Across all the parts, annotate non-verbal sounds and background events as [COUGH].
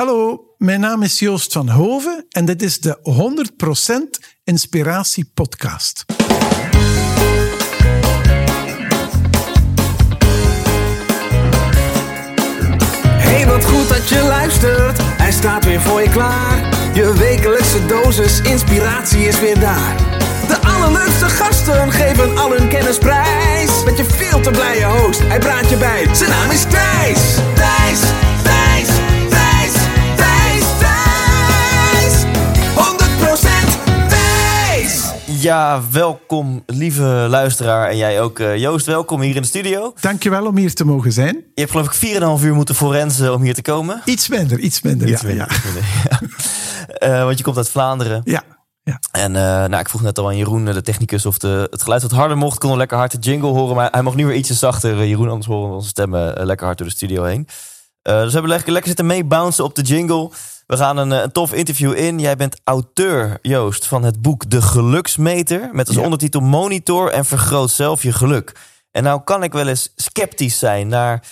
Hallo, mijn naam is Joost van Hoven en dit is de 100% Inspiratie Podcast. Hey, wat goed dat je luistert. Hij staat weer voor je klaar. Je wekelijkse dosis inspiratie is weer daar. De allerleukste gasten geven al hun kennis prijs. Met je veel te blije host, hij praat je bij. Zijn naam is Thijs. Thijs, Ja, welkom lieve luisteraar en jij ook eh, Joost, welkom hier in de studio. Dankjewel om hier te mogen zijn. Je hebt geloof ik 4,5 uur moeten forensen om hier te komen. Iets minder, iets minder. Iets ja, minder, ja. iets minder, ja. [LAUGHS] Eh, want je komt uit Vlaanderen. Ja, ja. En eh, nou, ik vroeg net al aan Jeroen, de technicus, of de, het geluid wat harder mocht. Kon lekker hard de jingle horen, maar hij mag nu weer ietsje zachter. Jeroen, anders horen we onze stemmen lekker hard door de studio heen. Dus we hebben lekker, lekker zitten meebouncen op de jingle. We gaan een, eh, een tof interview in. Jij bent auteur, Joost, van het boek De Geluksmeter. Met als Ja. ondertitel Monitor en vergroot zelf je geluk. En nou kan ik wel eens sceptisch zijn naar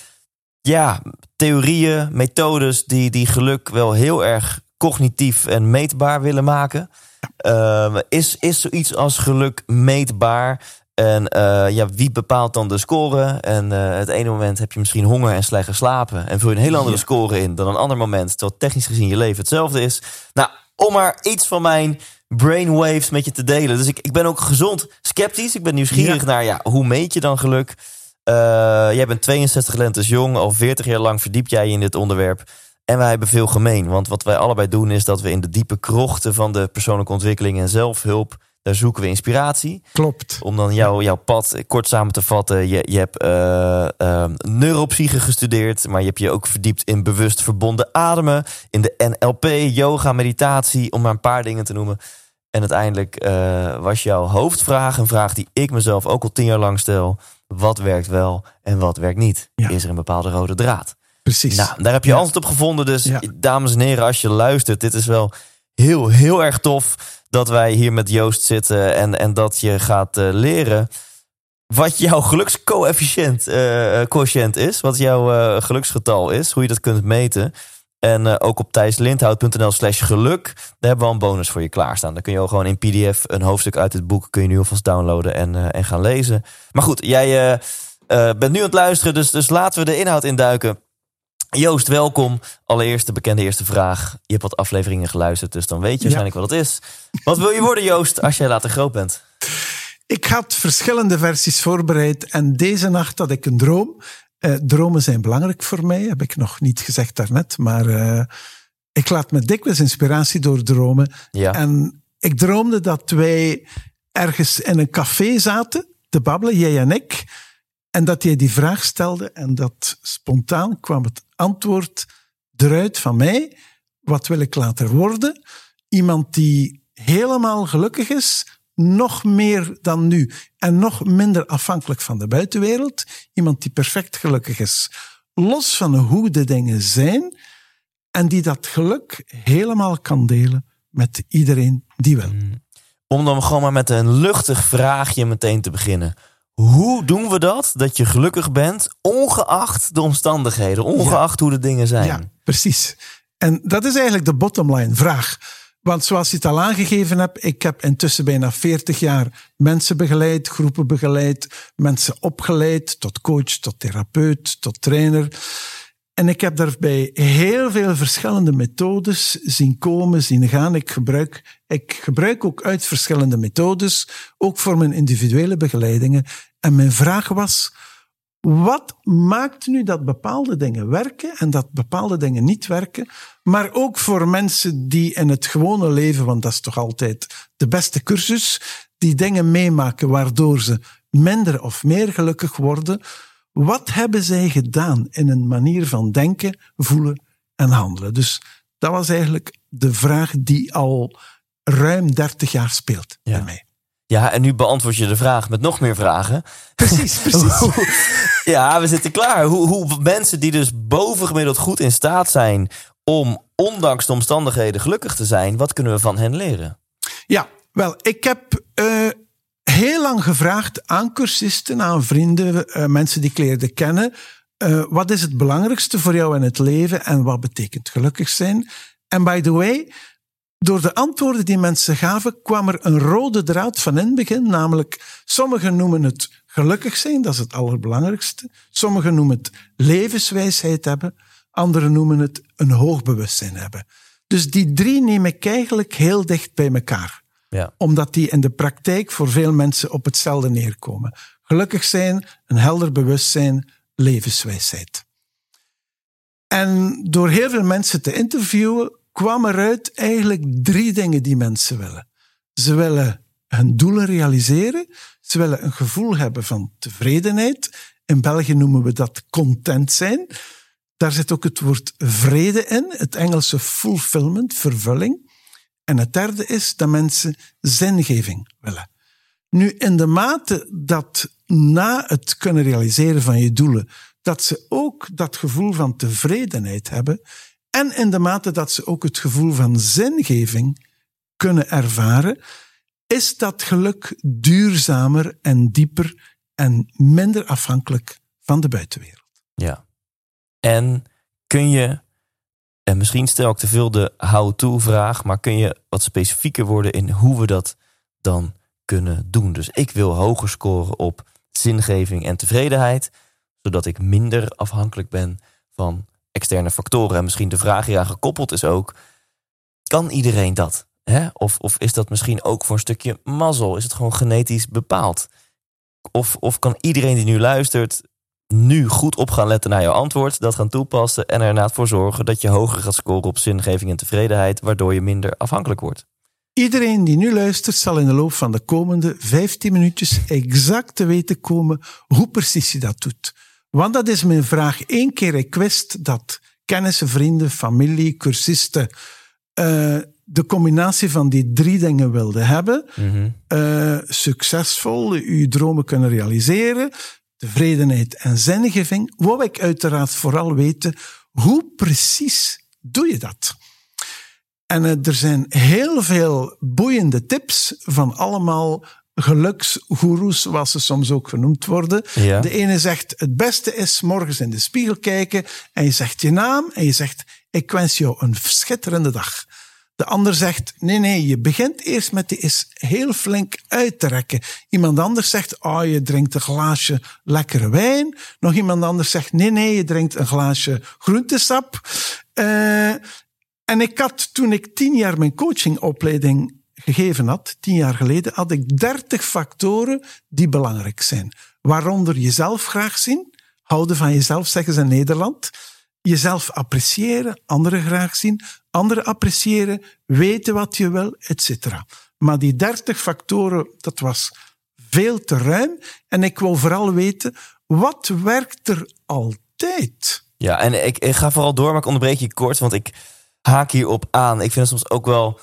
ja, theorieën, methodes die, die geluk wel heel erg cognitief en meetbaar willen maken. Eh, is, is zoiets als geluk meetbaar? En eh, ja, wie bepaalt dan de score? En eh, het ene moment heb je misschien honger en slecht geslapen. En vul je een hele andere Ja. score in dan een ander moment. Terwijl technisch gezien je leven hetzelfde is. Nou, om maar iets van mijn brainwaves met je te delen. Dus ik, ik ben ook gezond sceptisch. Ik ben nieuwsgierig Ja. naar ja, hoe meet je dan geluk? Eh, jij bent 62 lentes jong. Al 40 jaar lang verdiep jij je in dit onderwerp. En wij hebben veel gemeen. Want wat wij allebei doen is dat we in de diepe krochten van de persoonlijke ontwikkeling en zelfhulp. Daar zoeken we inspiratie. Klopt. Om dan jou, jouw pad kort samen te vatten. Je, je hebt eh, neuropsyche gestudeerd. Maar je hebt je ook verdiept in bewust verbonden ademen. In de NLP, yoga, meditatie. Om maar een paar dingen te noemen. En uiteindelijk eh, was jouw hoofdvraag een vraag die ik mezelf ook al tien jaar lang stel. Wat werkt wel en wat werkt niet? Ja. Is er een bepaalde rode draad? Precies. Nou, daar heb je Ja. antwoord op gevonden. Dus Ja. dames en heren, als je luistert, dit is wel heel, heel erg tof dat wij hier met Joost zitten en, en dat je gaat eh, leren wat jouw gelukscoëfficiënt quotient is, wat jouw geluksgetal is, hoe je dat kunt meten. En ook op thijslindhout.nl slash geluk, daar hebben we een bonus voor je klaarstaan. Dan kun je al gewoon in pdf een hoofdstuk uit het boek, kun je nu alvast downloaden en, en gaan lezen. Maar goed, jij bent nu aan het luisteren, dus, dus laten we de inhoud induiken. Joost, welkom. Allereerst de bekende eerste vraag. Je hebt wat afleveringen geluisterd, dus dan weet je waarschijnlijk wat het is. Wat wil je worden, Joost, als jij later groot bent? Ik had verschillende versies voorbereid en deze nacht had ik een droom. Eh, dromen zijn belangrijk voor mij, heb ik nog niet gezegd daarnet, maar eh, ik laat me dikwijls inspiratie door dromen. Ja. En ik droomde dat wij ergens in een café zaten te babbelen, jij en ik. En dat jij die vraag stelde en dat spontaan kwam het antwoord eruit van mij. Wat wil ik later worden? Iemand die helemaal gelukkig is, nog meer dan nu. En nog minder afhankelijk van de buitenwereld. Iemand die perfect gelukkig is. Los van hoe de dingen zijn. En die dat geluk helemaal kan delen met iedereen die wil. Om dan gewoon maar met een luchtig vraagje meteen te beginnen. Hoe doen we dat, dat je gelukkig bent, ongeacht de omstandigheden, ongeacht hoe de dingen zijn? Ja, precies. En dat is eigenlijk de bottomline vraag. Want zoals je het al aangegeven hebt, ik heb intussen bijna 40 jaar mensen begeleid, groepen begeleid, mensen opgeleid tot coach, tot therapeut, tot trainer. En ik heb daarbij heel veel verschillende methodes zien komen, zien gaan. Ik gebruik, ik gebruik ook uit verschillende methodes, ook voor mijn individuele begeleidingen. En mijn vraag was, wat maakt nu dat bepaalde dingen werken en dat bepaalde dingen niet werken? Maar ook voor mensen die in het gewone leven, want dat is toch altijd de beste cursus, die dingen meemaken waardoor ze minder of meer gelukkig worden. Wat hebben zij gedaan in een manier van denken, voelen en handelen? Dus dat was eigenlijk de vraag die al ruim 30 jaar speelt Ja. bij mij. Ja, en nu beantwoord je de vraag met nog meer vragen. Precies, [LAUGHS] precies. ja, we zitten klaar. Hoe, hoe mensen die dus bovengemiddeld goed in staat zijn om ondanks de omstandigheden gelukkig te zijn, wat kunnen we van hen leren? Ja, wel, ik heb eh, heel lang gevraagd aan cursisten, aan vrienden, eh, mensen die ik leerde kennen. Uh, wat is het belangrijkste voor jou in het leven en wat betekent gelukkig zijn? En by the way, door de antwoorden die mensen gaven, kwam er een rode draad van in het begin. Namelijk, sommigen noemen het gelukkig zijn, dat is het allerbelangrijkste. Sommigen noemen het levenswijsheid hebben. Anderen noemen het een hoog bewustzijn hebben. Dus die drie neem ik eigenlijk heel dicht bij elkaar. Ja. Omdat die in de praktijk voor veel mensen op hetzelfde neerkomen. Gelukkig zijn, een helder bewustzijn, levenswijsheid. En door heel veel mensen te interviewen, kwam eruit eigenlijk drie dingen die mensen willen. Ze willen hun doelen realiseren. Ze willen een gevoel hebben van tevredenheid. In België noemen we dat content zijn. Daar zit ook het woord vrede in, het Engelse fulfillment, vervulling. En het derde is dat mensen zingeving willen. Nu, in de mate dat na het kunnen realiseren van je doelen, dat ze ook dat gevoel van tevredenheid hebben, en in de mate dat ze ook het gevoel van zingeving kunnen ervaren, is dat geluk duurzamer en dieper en minder afhankelijk van de buitenwereld. Ja. En kun je, en misschien stel ik te veel de how-to-vraag, maar kun je wat specifieker worden in hoe we dat dan kunnen doen? Dus ik wil hoger scoren op zingeving en tevredenheid, zodat ik minder afhankelijk ben van externe factoren. En misschien de vraag hieraan gekoppeld is ook: kan iedereen dat? Hè? Of, of is dat misschien ook voor een stukje mazzel? Is het gewoon genetisch bepaald? Of, of kan iedereen die nu luistert nu goed op gaan letten naar jouw antwoord, dat gaan toepassen en er voor zorgen dat je hoger gaat scoren op zingeving en tevredenheid, waardoor je minder afhankelijk wordt? Iedereen die nu luistert zal in de loop van de komende 15 minuutjes exact te weten komen hoe precies je dat doet. Want dat is mijn vraag. Eén keer ik wist dat kennissen, vrienden, familie, cursisten uh, de combinatie van die drie dingen wilden hebben. Mhm. uh, succesvol je dromen kunnen realiseren, tevredenheid en zingeving. Wou ik uiteraard vooral weten, hoe precies doe je dat? En uh, er zijn heel veel boeiende tips van allemaal geluksgoeroes, zoals ze soms ook genoemd worden. Ja. De ene zegt, het beste is morgens in de spiegel kijken en je zegt je naam en je zegt, ik wens jou een schitterende dag. De ander zegt, nee, nee, je begint eerst met die is heel flink uit te rekken. Iemand anders zegt, oh, je drinkt een glaasje lekkere wijn. Nog iemand anders zegt, nee, nee, je drinkt een glaasje groentesap. Uh, en ik had, toen ik tien jaar mijn coachingopleiding gegeven had, tien jaar geleden, had ik dertig factoren die belangrijk zijn. Waaronder jezelf graag zien, houden van jezelf, zeggen ze in Nederland. Jezelf appreciëren, anderen graag zien, anderen appreciëren, weten wat je wil, etc. Maar die dertig factoren, dat was veel te ruim. En ik wil vooral weten, wat werkt er altijd? Ja, en ik, ik ga vooral door, maar ik onderbreek je kort, want ik haak hierop aan. Ik vind het soms ook wel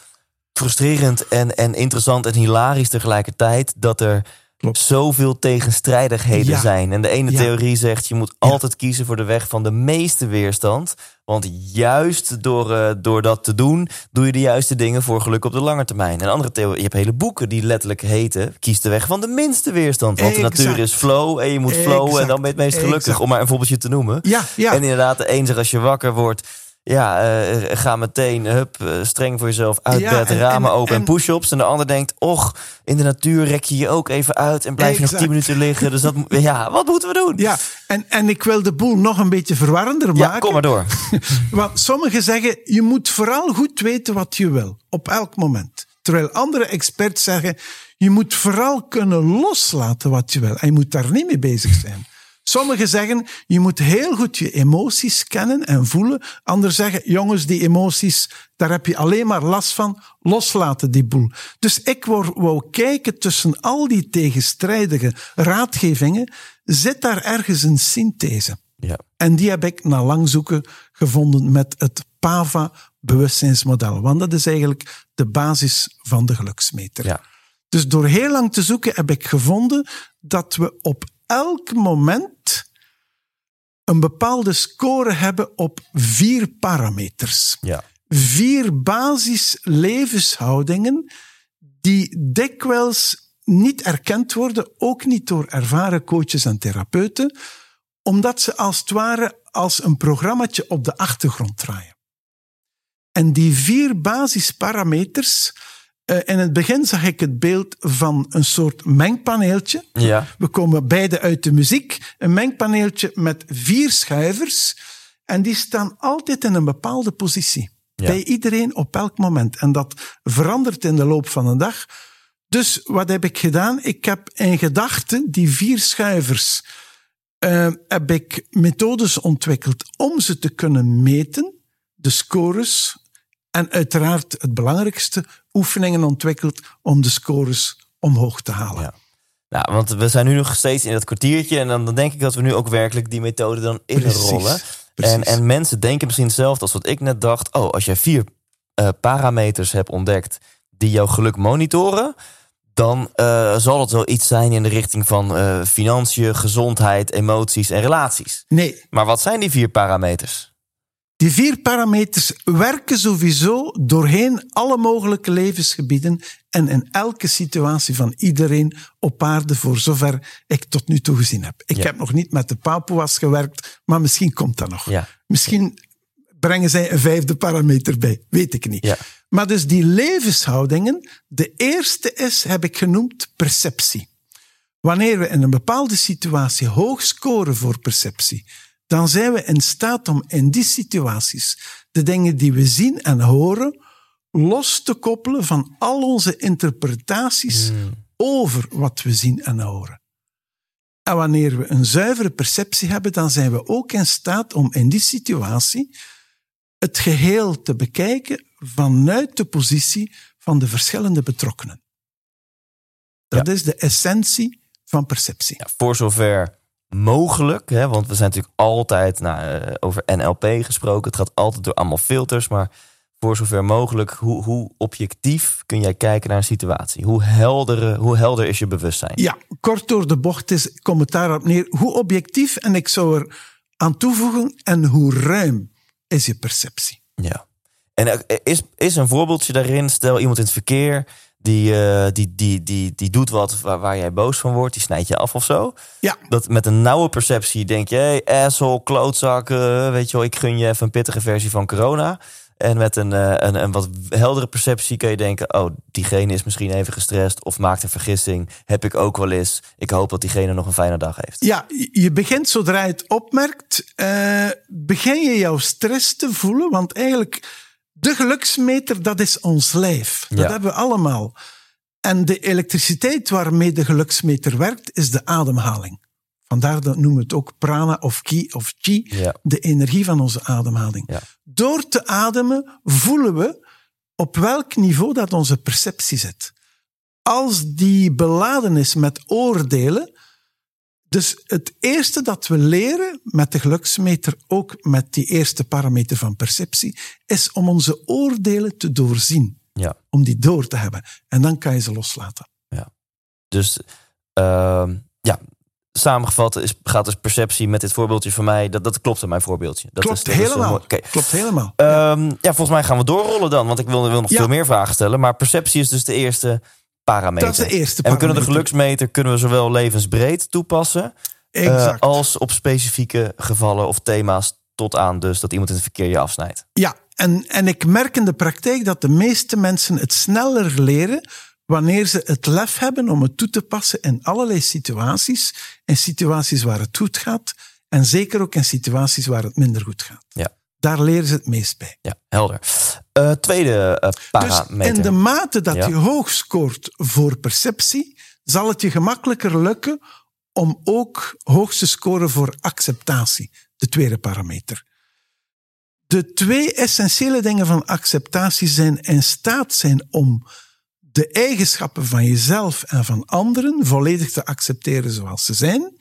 frustrerend en, en interessant en hilarisch tegelijkertijd dat er Klopt. zoveel tegenstrijdigheden Ja. zijn. En de ene Ja. theorie zegt je moet altijd kiezen voor de weg van de meeste weerstand. Want juist door, eh, door dat te doen, doe je de juiste dingen voor geluk op de lange termijn. En andere theorie, je hebt hele boeken die letterlijk heten, kies de weg van de minste weerstand. Want de natuur is flow en je moet flowen en dan ben je het meest gelukkig. Exact. Om maar een voorbeeldje te noemen. Ja, ja. En inderdaad, de een zegt als je wakker wordt. Ja, eh, ga meteen hup, eh, streng voor jezelf uit Ja, bed, en- ramen en- open en, en- push-ups. En de ander denkt, och, in de natuur rek je je ook even uit en blijf je nog tien minuten liggen. Dus dat, ja, wat moeten we doen? Ja, en, en ik wil de boel nog een beetje verwarrender Ja, maken. kom maar door. [LAUGHS] Want sommigen zeggen, je moet vooral goed weten wat je wil, op elk moment. Terwijl andere experts zeggen, je moet vooral kunnen loslaten wat je wil. En je moet daar niet mee bezig zijn. Sommigen zeggen, je moet heel goed je emoties kennen en voelen. Anderen zeggen, jongens, die emoties, daar heb je alleen maar last van. Loslaten die boel. Dus ik wou, wou kijken tussen al die tegenstrijdige raadgevingen, zit daar ergens een synthese? Ja. En die heb ik na lang zoeken gevonden met het PAVA-bewustzijnsmodel. Want dat is eigenlijk de basis van de geluksmeter. Ja. Dus door heel lang te zoeken heb ik gevonden dat we op elk moment een bepaalde score hebben op vier parameters. Ja. Vier basis levenshoudingen die dikwijls niet erkend worden, ook niet door ervaren coaches en therapeuten, Omdat ze als het ware als een programmaatje op de achtergrond draaien. En die vier basisparameters. Uh, in het begin zag ik het beeld van een soort mengpaneeltje. Ja. We komen beide uit de muziek. Een mengpaneeltje met vier schuivers. En die staan altijd in een bepaalde positie. Ja. Bij iedereen op elk moment. En dat verandert in de loop van een dag. Dus wat heb ik gedaan? Ik heb in gedachten die vier schuivers. Uh, heb ik methodes ontwikkeld om ze te kunnen meten, de scores, en uiteraard het belangrijkste, oefeningen ontwikkeld om de scores omhoog te halen. Ja. Nou, want we zijn nu nog steeds in dat kwartiertje. En dan denk ik dat we nu ook werkelijk die methode dan inrollen. En, en mensen denken misschien zelf, als wat ik net dacht. Oh, als jij vier uh, parameters hebt ontdekt die jouw geluk monitoren. Dan uh, zal het wel iets zijn in de richting van uh, financiën, gezondheid, emoties en relaties. Nee. Maar wat zijn die vier parameters? Die vier parameters werken sowieso doorheen alle mogelijke levensgebieden en in elke situatie van iedereen op aarde, voor zover ik tot nu toe gezien heb. Ik Ja. heb nog niet met de Papua's gewerkt, maar misschien komt dat nog. Ja. Misschien brengen zij een vijfde parameter bij, weet ik niet. Ja. Maar dus die levenshoudingen, de eerste is, heb ik genoemd, perceptie. Wanneer we in een bepaalde situatie hoog scoren voor perceptie, dan zijn we in staat om in die situaties de dingen die we zien en horen los te koppelen van al onze interpretaties over wat we zien en horen. En wanneer we een zuivere perceptie hebben, dan zijn we ook in staat om in die situatie het geheel te bekijken vanuit de positie van de verschillende betrokkenen. Dat is de essentie van perceptie. Ja, voor zover mogelijk, hè, want we zijn natuurlijk altijd nou, eh, over NLP gesproken. Het gaat altijd door allemaal filters, maar voor zover mogelijk, hoe, hoe objectief kun jij kijken naar een situatie? Hoe helder, hoe helder is je bewustzijn? Ja, kort door de bocht is, komt het daarop neer. Hoe objectief, en ik zou er aan toevoegen, en hoe ruim is je perceptie? Ja. En eh, is, is een voorbeeldje daarin, stel iemand in het verkeer, die, eh, die, die, die, die doet wat waar, waar jij boos van wordt, die snijdt je af of zo. Ja, Dat met een nauwe perceptie denk je, hey, asshole, klootzak, eh, weet je wel, ik gun je even een pittige versie van corona. En met een, eh, een, een wat heldere perceptie kun je denken, oh, diegene is misschien even gestrest of maakt een vergissing. Heb ik ook wel eens. Ik hoop dat diegene nog een fijne dag heeft. ja, je begint zodra je het opmerkt, begin je jouw stress te voelen, want eigenlijk de geluksmeter, dat is ons lijf. Dat Ja. hebben we allemaal. En de elektriciteit waarmee de geluksmeter werkt, is de ademhaling. Vandaar dat noemen we het ook prana of ki of chi, Ja. de energie van onze ademhaling. Ja. Door te ademen voelen we op welk niveau dat onze perceptie zit. Als die beladen is met oordelen, dus het eerste dat we leren met de geluksmeter, ook met die eerste parameter van perceptie, is om onze oordelen te doorzien. Ja. Om die door te hebben. En dan kan je ze loslaten. Dus ehm, ja, samengevat is, gaat dus perceptie met dit voorbeeldje van mij. Dat, dat klopt in mijn voorbeeldje. Dat Klopt is, dat helemaal. Klopt helemaal. Ehm, ja, volgens mij gaan we doorrollen dan. Want ik wil, wil nog Ja. veel meer vragen stellen. Maar perceptie is dus de eerste parameter. Dat is de eerste En we kunnen de parameter. geluksmeter kunnen we zowel levensbreed toepassen. eh, als op specifieke gevallen of thema's. Tot aan dus dat iemand in het verkeer je afsnijdt. Ja, en, en ik merk in de praktijk dat de meeste mensen het sneller leren wanneer ze het lef hebben om het toe te passen in allerlei situaties. In situaties waar het goed gaat en zeker ook in situaties waar het minder goed gaat. Ja. Daar leren ze het meest bij. Ja, helder. Eh, tweede eh, parameter. Dus in de mate dat Ja. je hoog scoort voor perceptie, zal het je gemakkelijker lukken om ook hoog te scoren voor acceptatie, de tweede parameter. De twee essentiële dingen van acceptatie zijn in staat zijn om de eigenschappen van jezelf en van anderen volledig te accepteren zoals ze zijn,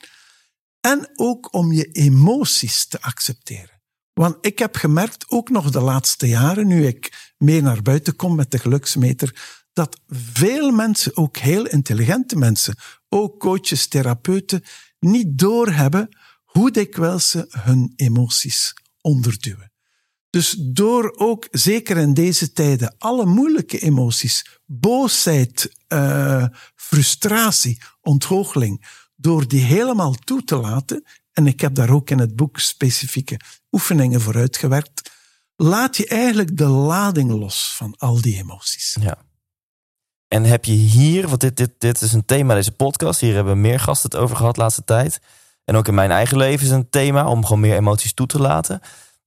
en ook om je emoties te accepteren. Want ik heb gemerkt, ook nog de laatste jaren, nu ik meer naar buiten kom met de geluksmeter, dat veel mensen, ook heel intelligente mensen, ook coaches, therapeuten, niet doorhebben hoe dikwijls ze hun emoties onderduwen. Dus door ook, zeker in deze tijden, alle moeilijke emoties, boosheid, eh, frustratie, ontgoocheling, door die helemaal toe te laten en ik heb daar ook in het boek specifieke oefeningen voor uitgewerkt, laat je eigenlijk de lading los van al die emoties. Ja. En heb je hier, want dit, dit, dit is een thema deze podcast, hier hebben meer gasten het over gehad de laatste tijd. En ook in mijn eigen leven is een thema om gewoon meer emoties toe te laten.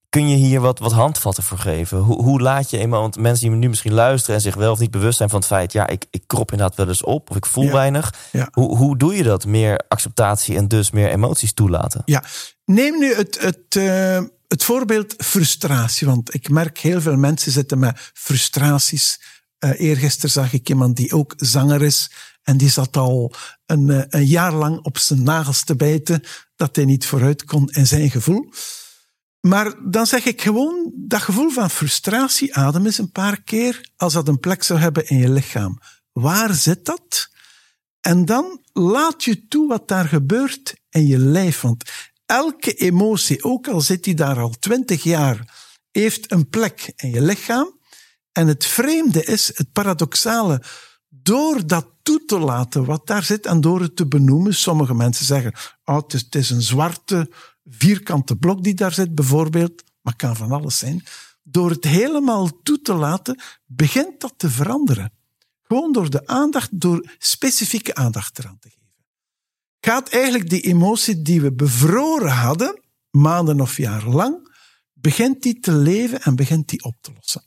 Kun je hier wat, wat handvatten voor geven? Hoe, hoe laat je eenmaal, want mensen die nu misschien luisteren en zich wel of niet bewust zijn van het feit, ja, ik, ik krop inderdaad wel eens op of ik voel weinig. Ja. Hoe, hoe doe je dat? Meer acceptatie en dus meer emoties toelaten? Ja, neem nu het, het, uh, het voorbeeld frustratie, want ik merk heel veel mensen zitten met frustraties. Uh, eergisteren zag ik iemand die ook zanger is en die zat al een, uh, een jaar lang op zijn nagels te bijten dat hij niet vooruit kon in zijn gevoel. Maar dan zeg ik gewoon, dat gevoel van frustratie, adem eens een paar keer als dat een plek zou hebben in je lichaam. Waar zit dat? En dan laat je toe wat daar gebeurt in je lijf. Want elke emotie, ook al zit die daar al twintig jaar, heeft een plek in je lichaam. En het vreemde is, het paradoxale, door dat toe te laten wat daar zit en door het te benoemen. Sommige mensen zeggen, oh, het, is, het is een zwarte vierkante blok die daar zit, bijvoorbeeld, maar kan van alles zijn. Door het helemaal toe te laten, begint dat te veranderen. Gewoon door de aandacht, door specifieke aandacht eraan te geven. Gaat eigenlijk die emotie die we bevroren hadden, maanden of jaren lang, begint die te leven en begint die op te lossen.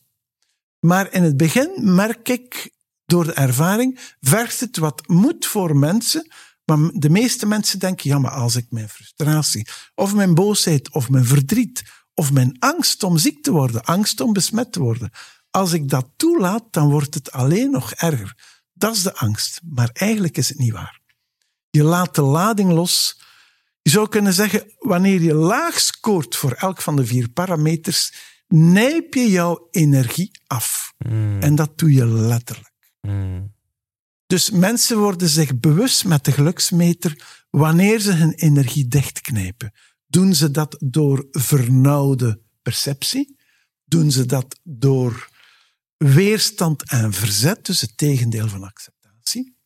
Maar in het begin merk ik door de ervaring, vergt het wat moed voor mensen maar de meeste mensen denken, ja, maar als ik mijn frustratie, of mijn boosheid, of mijn verdriet, of mijn angst om ziek te worden, angst om besmet te worden, als ik dat toelaat, dan wordt het alleen nog erger. Dat is de angst, maar eigenlijk is het niet waar. Je laat de lading los. Je zou kunnen zeggen, wanneer je laag scoort voor elk van de vier parameters, nijp je jouw energie af. Mm. En dat doe je letterlijk. Mm. Dus mensen worden zich bewust met de geluksmeter wanneer ze hun energie dichtknijpen. Doen ze dat door vernauwde perceptie? Doen ze dat door weerstand en verzet, dus het tegendeel van acceptatie?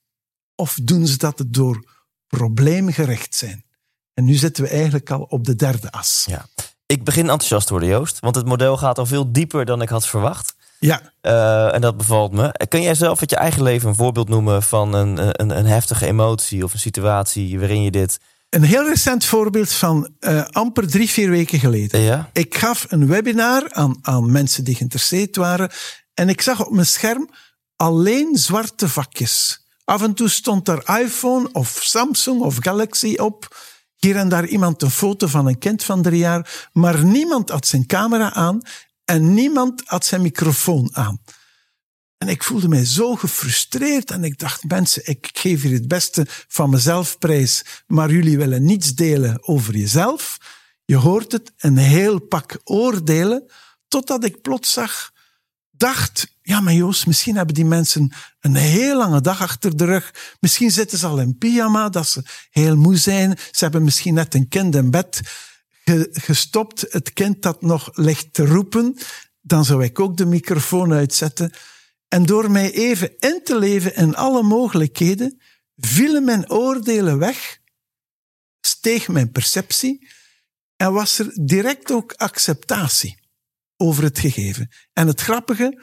Of doen ze dat door probleemgericht zijn? En nu zitten we eigenlijk al op de derde as. Ja. Ik begin enthousiast te worden, Joost. Want het model gaat al veel dieper dan ik had verwacht. Ja. Uh, en dat bevalt me. Kun jij zelf uit je eigen leven een voorbeeld noemen van een, een, een heftige emotie of een situatie waarin je dit. Een heel recent voorbeeld van uh, amper drie, vier weken geleden. Ja? Ik gaf een webinar aan, aan mensen die geïnteresseerd waren. En ik zag op mijn scherm alleen zwarte vakjes. Af en toe stond er iPhone of Samsung of Galaxy op. Hier en daar iemand een foto van een kind van drie jaar. Maar niemand had zijn camera aan en niemand had zijn microfoon aan. En ik voelde mij zo gefrustreerd en ik dacht, mensen, ik geef hier het beste van mezelf prijs, maar jullie willen niets delen over jezelf. Je hoort het, een heel pak oordelen, totdat ik plots zag, dacht, ja, maar Joost, misschien hebben die mensen een heel lange dag achter de rug. Misschien zitten ze al in pyjama, dat ze heel moe zijn. Ze hebben misschien net een kind in bed gestopt, het kind dat nog ligt te roepen, dan zou ik ook de microfoon uitzetten. En door mij even in te leven in alle mogelijkheden, vielen mijn oordelen weg, steeg mijn perceptie en was er direct ook acceptatie over het gegeven. En het grappige,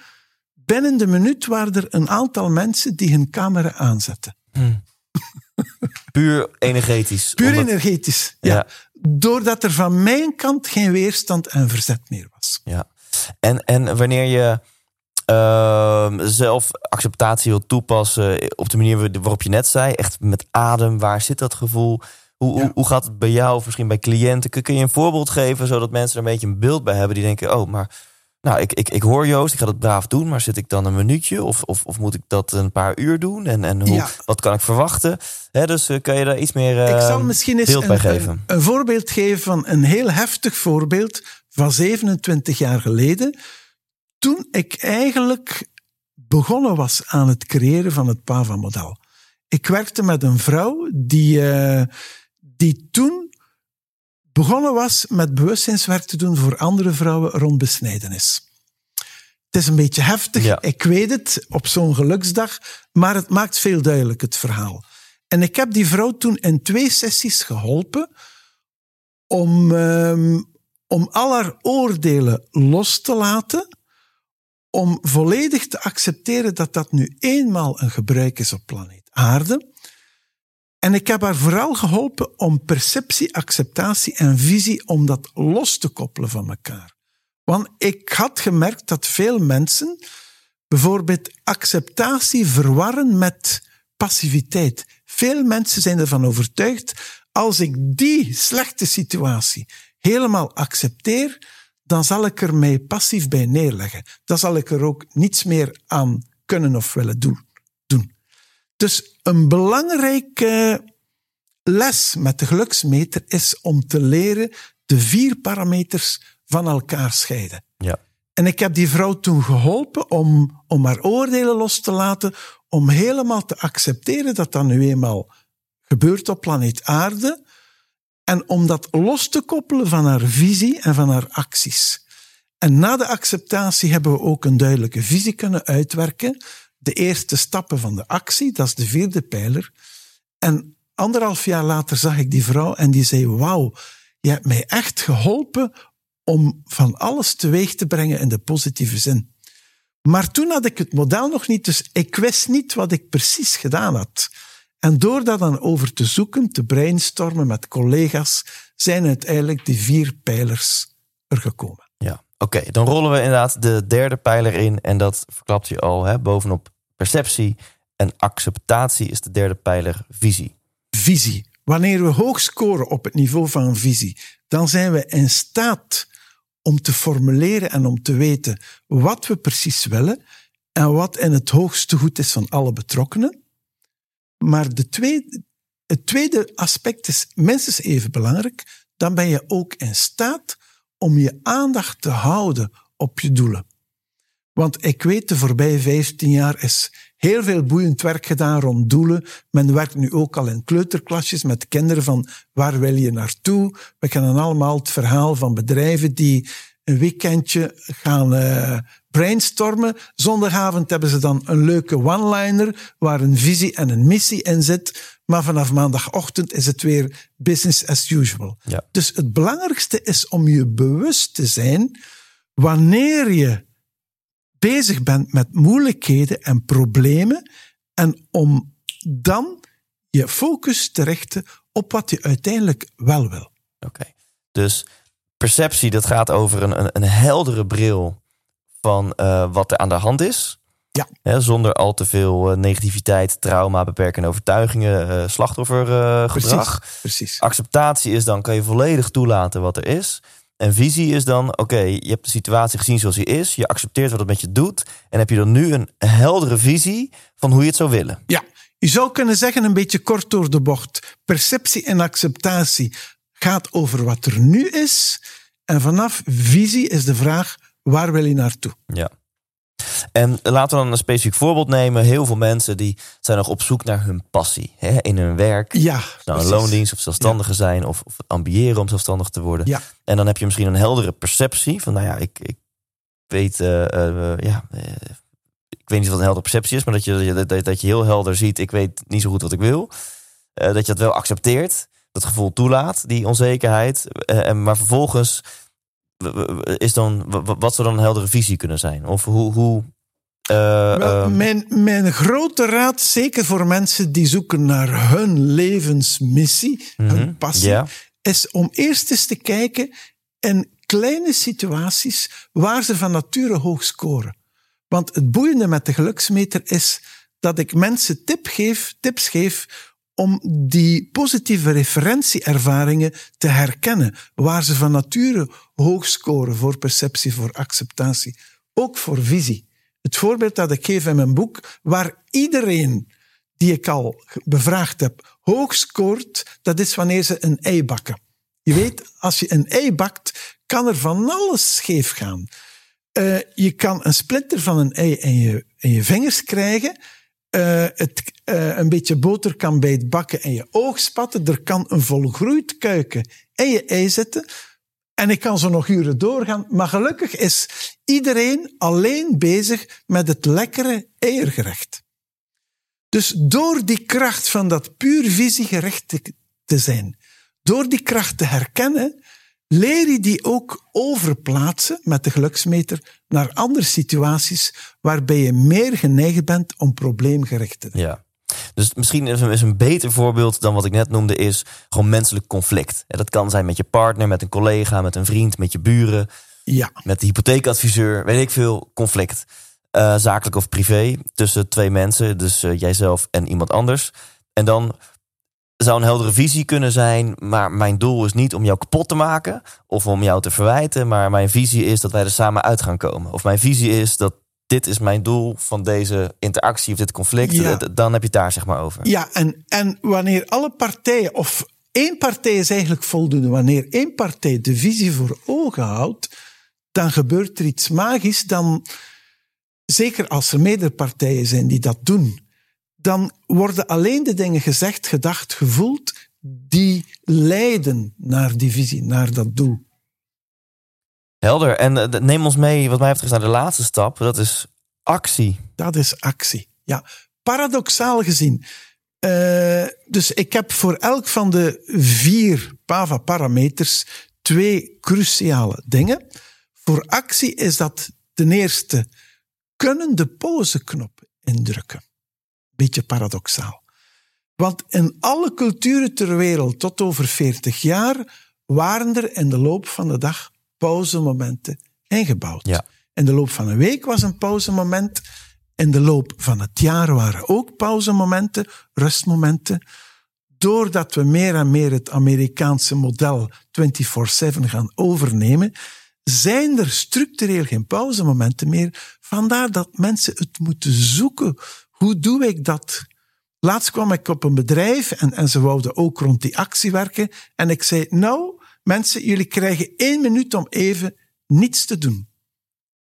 binnen de minuut waren er een aantal mensen die hun camera aanzetten. Hmm. [LAUGHS] Puur energetisch. Puur energetisch, ja. ja. Doordat er van mijn kant geen weerstand en verzet meer was. Ja. En, en wanneer je uh, zelf acceptatie wil toepassen op de manier waarop je net zei, echt met adem, waar zit dat gevoel? Hoe, ja. hoe, hoe, gaat het bij jou of misschien bij cliënten? Kun je een voorbeeld geven zodat mensen er een beetje een beeld bij hebben die denken: oh, maar nou, ik, ik, ik hoor Joost, ik ga dat braaf doen, maar zit ik dan een minuutje of, of, of moet ik dat een paar uur doen? En, en hoe, Ja. wat kan ik verwachten? Dus uh, kan je daar iets meer uh, Ik zal misschien eens beeld bij een, geven? een, een voorbeeld geven van een heel heftig voorbeeld van 27 jaar geleden. Toen ik eigenlijk begonnen was aan het creëren van het PAVA-model. Ik werkte met een vrouw die, uh, die toen begonnen was met bewustzijnswerk te doen voor andere vrouwen rond besnijdenis. Het is een beetje heftig, Ja. ik weet het, op zo'n geluksdag, maar het maakt veel duidelijk het verhaal. En ik heb die vrouw toen in twee sessies geholpen om, um, om al haar oordelen los te laten, om volledig te accepteren dat dat nu eenmaal een gebruik is op planeet Aarde. En ik heb haar vooral geholpen om perceptie, acceptatie en visie, om dat los te koppelen van elkaar. Want ik had gemerkt dat veel mensen bijvoorbeeld acceptatie verwarren met passiviteit. Veel mensen zijn ervan overtuigd, als ik die slechte situatie helemaal accepteer, dan zal ik er mij passief bij neerleggen. Dan zal ik er ook niets meer aan kunnen of willen doen. Dus een belangrijke les met de geluksmeter is om te leren de vier parameters van elkaar scheiden. Ja. En ik heb die vrouw toen geholpen om, om haar oordelen los te laten, om helemaal te accepteren dat dat nu eenmaal gebeurt op planeet Aarde, en om dat los te koppelen van haar visie en van haar acties. En na de acceptatie hebben we ook een duidelijke visie kunnen uitwerken. De eerste stappen van de actie, dat is de vierde pijler. En anderhalf jaar later zag ik die vrouw en die zei: Wauw, je hebt mij echt geholpen om van alles teweeg te brengen in de positieve zin. Maar toen had ik het model nog niet, dus ik wist niet wat ik precies gedaan had. En door dat dan over te zoeken, te brainstormen met collega's, zijn uiteindelijk die vier pijlers er gekomen. Ja, oké. Dan rollen we inderdaad de derde pijler in. En dat verklapt je al, hè, bovenop perceptie en acceptatie is de derde pijler visie. Visie. Wanneer we hoog scoren op het niveau van visie, dan zijn we in staat om te formuleren en om te weten wat we precies willen en wat in het hoogste goed is van alle betrokkenen. Maar de het tweede aspect is minstens even belangrijk. Dan ben je ook in staat om je aandacht te houden op je doelen. Want ik weet, de voorbije 15 jaar is heel veel boeiend werk gedaan rond doelen. Men werkt nu ook al in kleuterklasjes met kinderen van waar wil je naartoe? We kennen allemaal het verhaal van bedrijven die een weekendje gaan uh, brainstormen. Zondagavond hebben ze dan een leuke one-liner waar een visie en een missie in zit. Maar vanaf maandagochtend is het weer business as usual. Ja. Dus het belangrijkste is om je bewust te zijn wanneer je bezig bent met moeilijkheden en problemen en om dan je focus te richten op wat je uiteindelijk wel wil. Oké, dus perceptie, dat gaat over een, een, een heldere bril van uh, wat er aan de hand is. Ja. Hè, zonder al te veel uh, negativiteit, trauma, beperkende overtuigingen, uh, slachtoffergedrag. Precies, precies. Acceptatie is dan, kan je volledig toelaten wat er is. En visie is dan, oké, je hebt de situatie gezien zoals die is. Je accepteert wat het met je doet. En heb je dan nu een heldere visie van hoe je het zou willen. Ja, je zou kunnen zeggen, een beetje kort door de bocht. Perceptie en acceptatie gaat over wat er nu is. En vanaf visie is de vraag, waar wil je naartoe? Ja. En laten we dan een specifiek voorbeeld nemen. Heel veel mensen die zijn nog op zoek naar hun passie hè, in hun werk. Ja, nou, een loondienst of zelfstandige ja. zijn of, of ambiëren om zelfstandig te worden. Ja. En dan heb je misschien een heldere perceptie van, nou ja, ik, ik weet, uh, uh, ja, uh, ik weet niet wat een heldere perceptie is, maar dat je, dat, dat je heel helder ziet, ik weet niet zo goed wat ik wil. dat je het wel accepteert, dat gevoel toelaat, die onzekerheid. en maar vervolgens is dan, wat zou dan een heldere visie kunnen zijn? Of hoe. hoe uh, Wel, mijn, mijn grote raad, zeker voor mensen die zoeken naar hun levensmissie, mm -hmm. hun passie, yeah. is om eerst eens te kijken in kleine situaties waar ze van nature hoog scoren. Want het boeiende met de geluksmeter is dat ik mensen tip geef, tips geef om die positieve referentieervaringen te herkennen, waar ze van nature hoog scoren voor perceptie, voor acceptatie, ook voor visie. Het voorbeeld dat ik geef in mijn boek, waar iedereen die ik al bevraagd heb hoog scoort, dat is wanneer ze een ei bakken. Je weet, als je een ei bakt, kan er van alles scheef gaan. Uh, je kan een splinter van een ei in je, in je vingers krijgen. Uh, het, uh, een beetje boter kan bij het bakken in je oog spatten. Er kan een volgroeid kuiken in je ei zitten. En ik kan zo nog uren doorgaan. Maar gelukkig is iedereen alleen bezig met het lekkere eiergerecht. Dus door die kracht van dat puur visiegericht te, te zijn, door die kracht te herkennen, leer je die ook overplaatsen met de geluksmeter naar andere situaties waarbij je meer geneigd bent om probleemgericht te denken. Ja. Dus misschien is een, is een beter voorbeeld dan wat ik net noemde, is gewoon menselijk conflict. Ja, dat kan zijn met je partner, met een collega, met een vriend, met je buren, Ja, met de hypotheekadviseur, weet ik veel, conflict. Eh, zakelijk of privé, tussen twee mensen, dus eh, jijzelf en iemand anders. En dan zou een heldere visie kunnen zijn, maar mijn doel is niet om jou kapot te maken of om jou te verwijten, maar mijn visie is dat wij er samen uit gaan komen. Of mijn visie is dat dit is mijn doel van deze interactie of dit conflict. Ja. Dan heb je het daar zeg maar over. ja en, en wanneer alle partijen, of één partij is eigenlijk voldoende, wanneer één partij de visie voor ogen houdt, dan gebeurt er iets magisch. Dan, zeker als er meerdere partijen zijn die dat doen, dan worden alleen de dingen gezegd, gedacht, gevoeld die leiden naar die visie, naar dat doel. Helder. En eh, neem ons mee, wat mij betreft, naar de laatste stap. Dat is actie. Dat is actie. Ja, paradoxaal gezien. eh, dus ik heb voor elk van de vier PAVA-parameters twee cruciale dingen. Voor actie is dat ten eerste kunnen de pauzeknop indrukken. Beetje paradoxaal. Want in alle culturen ter wereld tot over 40 jaar waren er in de loop van de dag pauzemomenten ingebouwd. Ja. In de loop van een week was een pauzemoment. In de loop van het jaar waren ook pauzemomenten, rustmomenten. Doordat we meer en meer het Amerikaanse model 24-7 gaan overnemen, zijn er structureel geen pauzemomenten meer. Vandaar dat mensen het moeten zoeken. Hoe doe ik dat? Laatst kwam ik op een bedrijf en, en ze wouden ook rond die actie werken. En ik zei, nou, mensen, jullie krijgen één minuut om even niets te doen.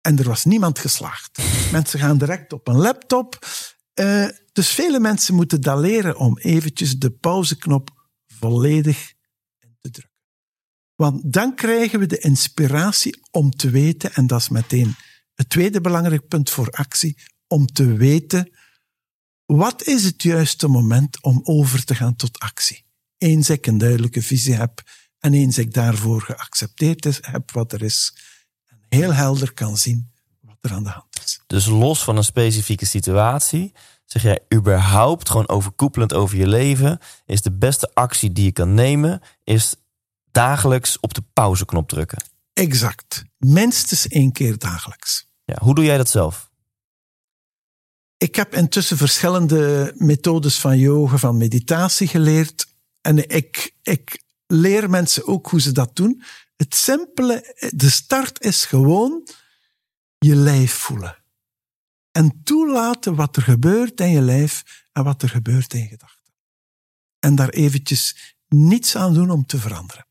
En er was niemand geslaagd. [LAUGHS] Mensen gaan direct op een laptop. Eh, dus vele mensen moeten dat leren om eventjes de pauzeknop volledig in te drukken. Want dan krijgen we de inspiratie om te weten, en dat is meteen het tweede belangrijk punt voor actie, om te weten wat is het juiste moment om over te gaan tot actie. Eens ik een duidelijke visie heb en eens ik daarvoor geaccepteerd is- heb wat er is, en heel helder kan zien wat er aan de hand is. Dus los van een specifieke situatie, zeg jij überhaupt gewoon overkoepelend over je leven, is de beste actie die je kan nemen, is dagelijks op de pauzeknop drukken. Exact. Minstens één keer dagelijks. Ja, hoe doe jij dat zelf? Ik heb intussen verschillende methodes van yoga, van meditatie geleerd. En ik, ik leer mensen ook hoe ze dat doen. Het simpele, de start is gewoon je lijf voelen. En toelaten wat er gebeurt in je lijf en wat er gebeurt in je gedachten. En daar eventjes niets aan doen om te veranderen.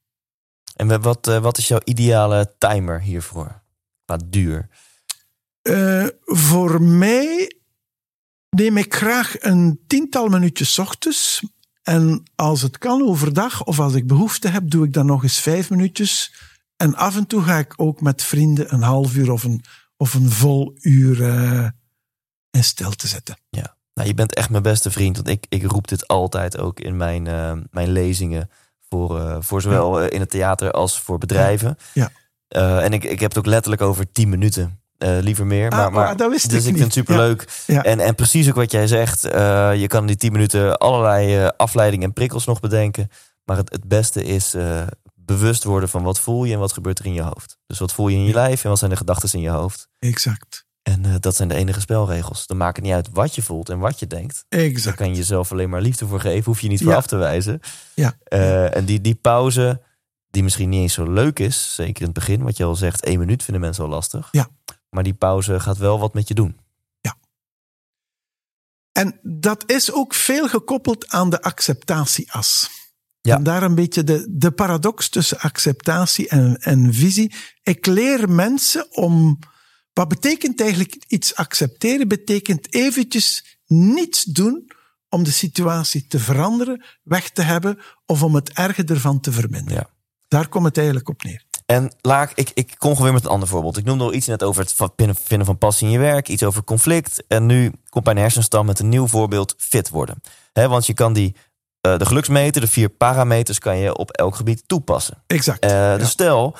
En wat, eh, wat is jouw ideale timer hiervoor? Qua duur. Eh, voor mij neem ik graag een tiental minuutjes ochtends. En als het kan overdag, of als ik behoefte heb, doe ik dan nog eens vijf minuutjes. En af en toe ga ik ook met vrienden een half uur of een, of een vol uur eh, in stilte zitten. Ja. Nou, je bent echt mijn beste vriend, want ik, ik roep dit altijd ook in mijn, eh, mijn lezingen. Voor, eh, voor zowel in het theater als voor bedrijven. Ja. Eh, en ik, ik heb het ook letterlijk over 10 minuten. Eh, liever meer. Ah, maar, maar, dat wist dus ik vind het superleuk. Ja. En, en precies ook wat jij zegt. eh, je kan in die 10 minuten allerlei eh, afleidingen en prikkels nog bedenken. Maar het, het beste is bewust worden van wat voel je en wat gebeurt er in je hoofd. Dus wat voel je in je lijf en wat zijn de gedachten in je hoofd. Exact. En dat zijn de enige spelregels. Dan maakt het niet uit wat je voelt en wat je denkt. Daar Exact. kan je jezelf alleen maar liefde voor geven. Hoef je niet voor af te wijzen. Ja. En die, die pauze, die misschien niet eens zo leuk is. Zeker in het begin, wat je al zegt. één minuut vinden mensen al lastig. Ja. Maar die pauze gaat wel wat met je doen. En dat is ook veel gekoppeld aan de acceptatieas. Ja. En daar een beetje de, de paradox tussen acceptatie en, en visie. Ik leer mensen om. Wat betekent eigenlijk iets accepteren? Betekent eventjes niets doen om de situatie te veranderen, weg te hebben of om het erge ervan te verminderen. Ja. Daar komt het eigenlijk op neer. En laat ik, ik, kom gewoon weer met een ander voorbeeld. Ik noemde al iets net over het vinden- van passie in je werk, iets over conflict. En nu komt mijn hersenstam met een nieuw voorbeeld fit worden. Hè, want je kan die eh, de geluksmeter, de vier parameters, kan je op elk gebied toepassen. Exact. Eh, Ja. Dus stel,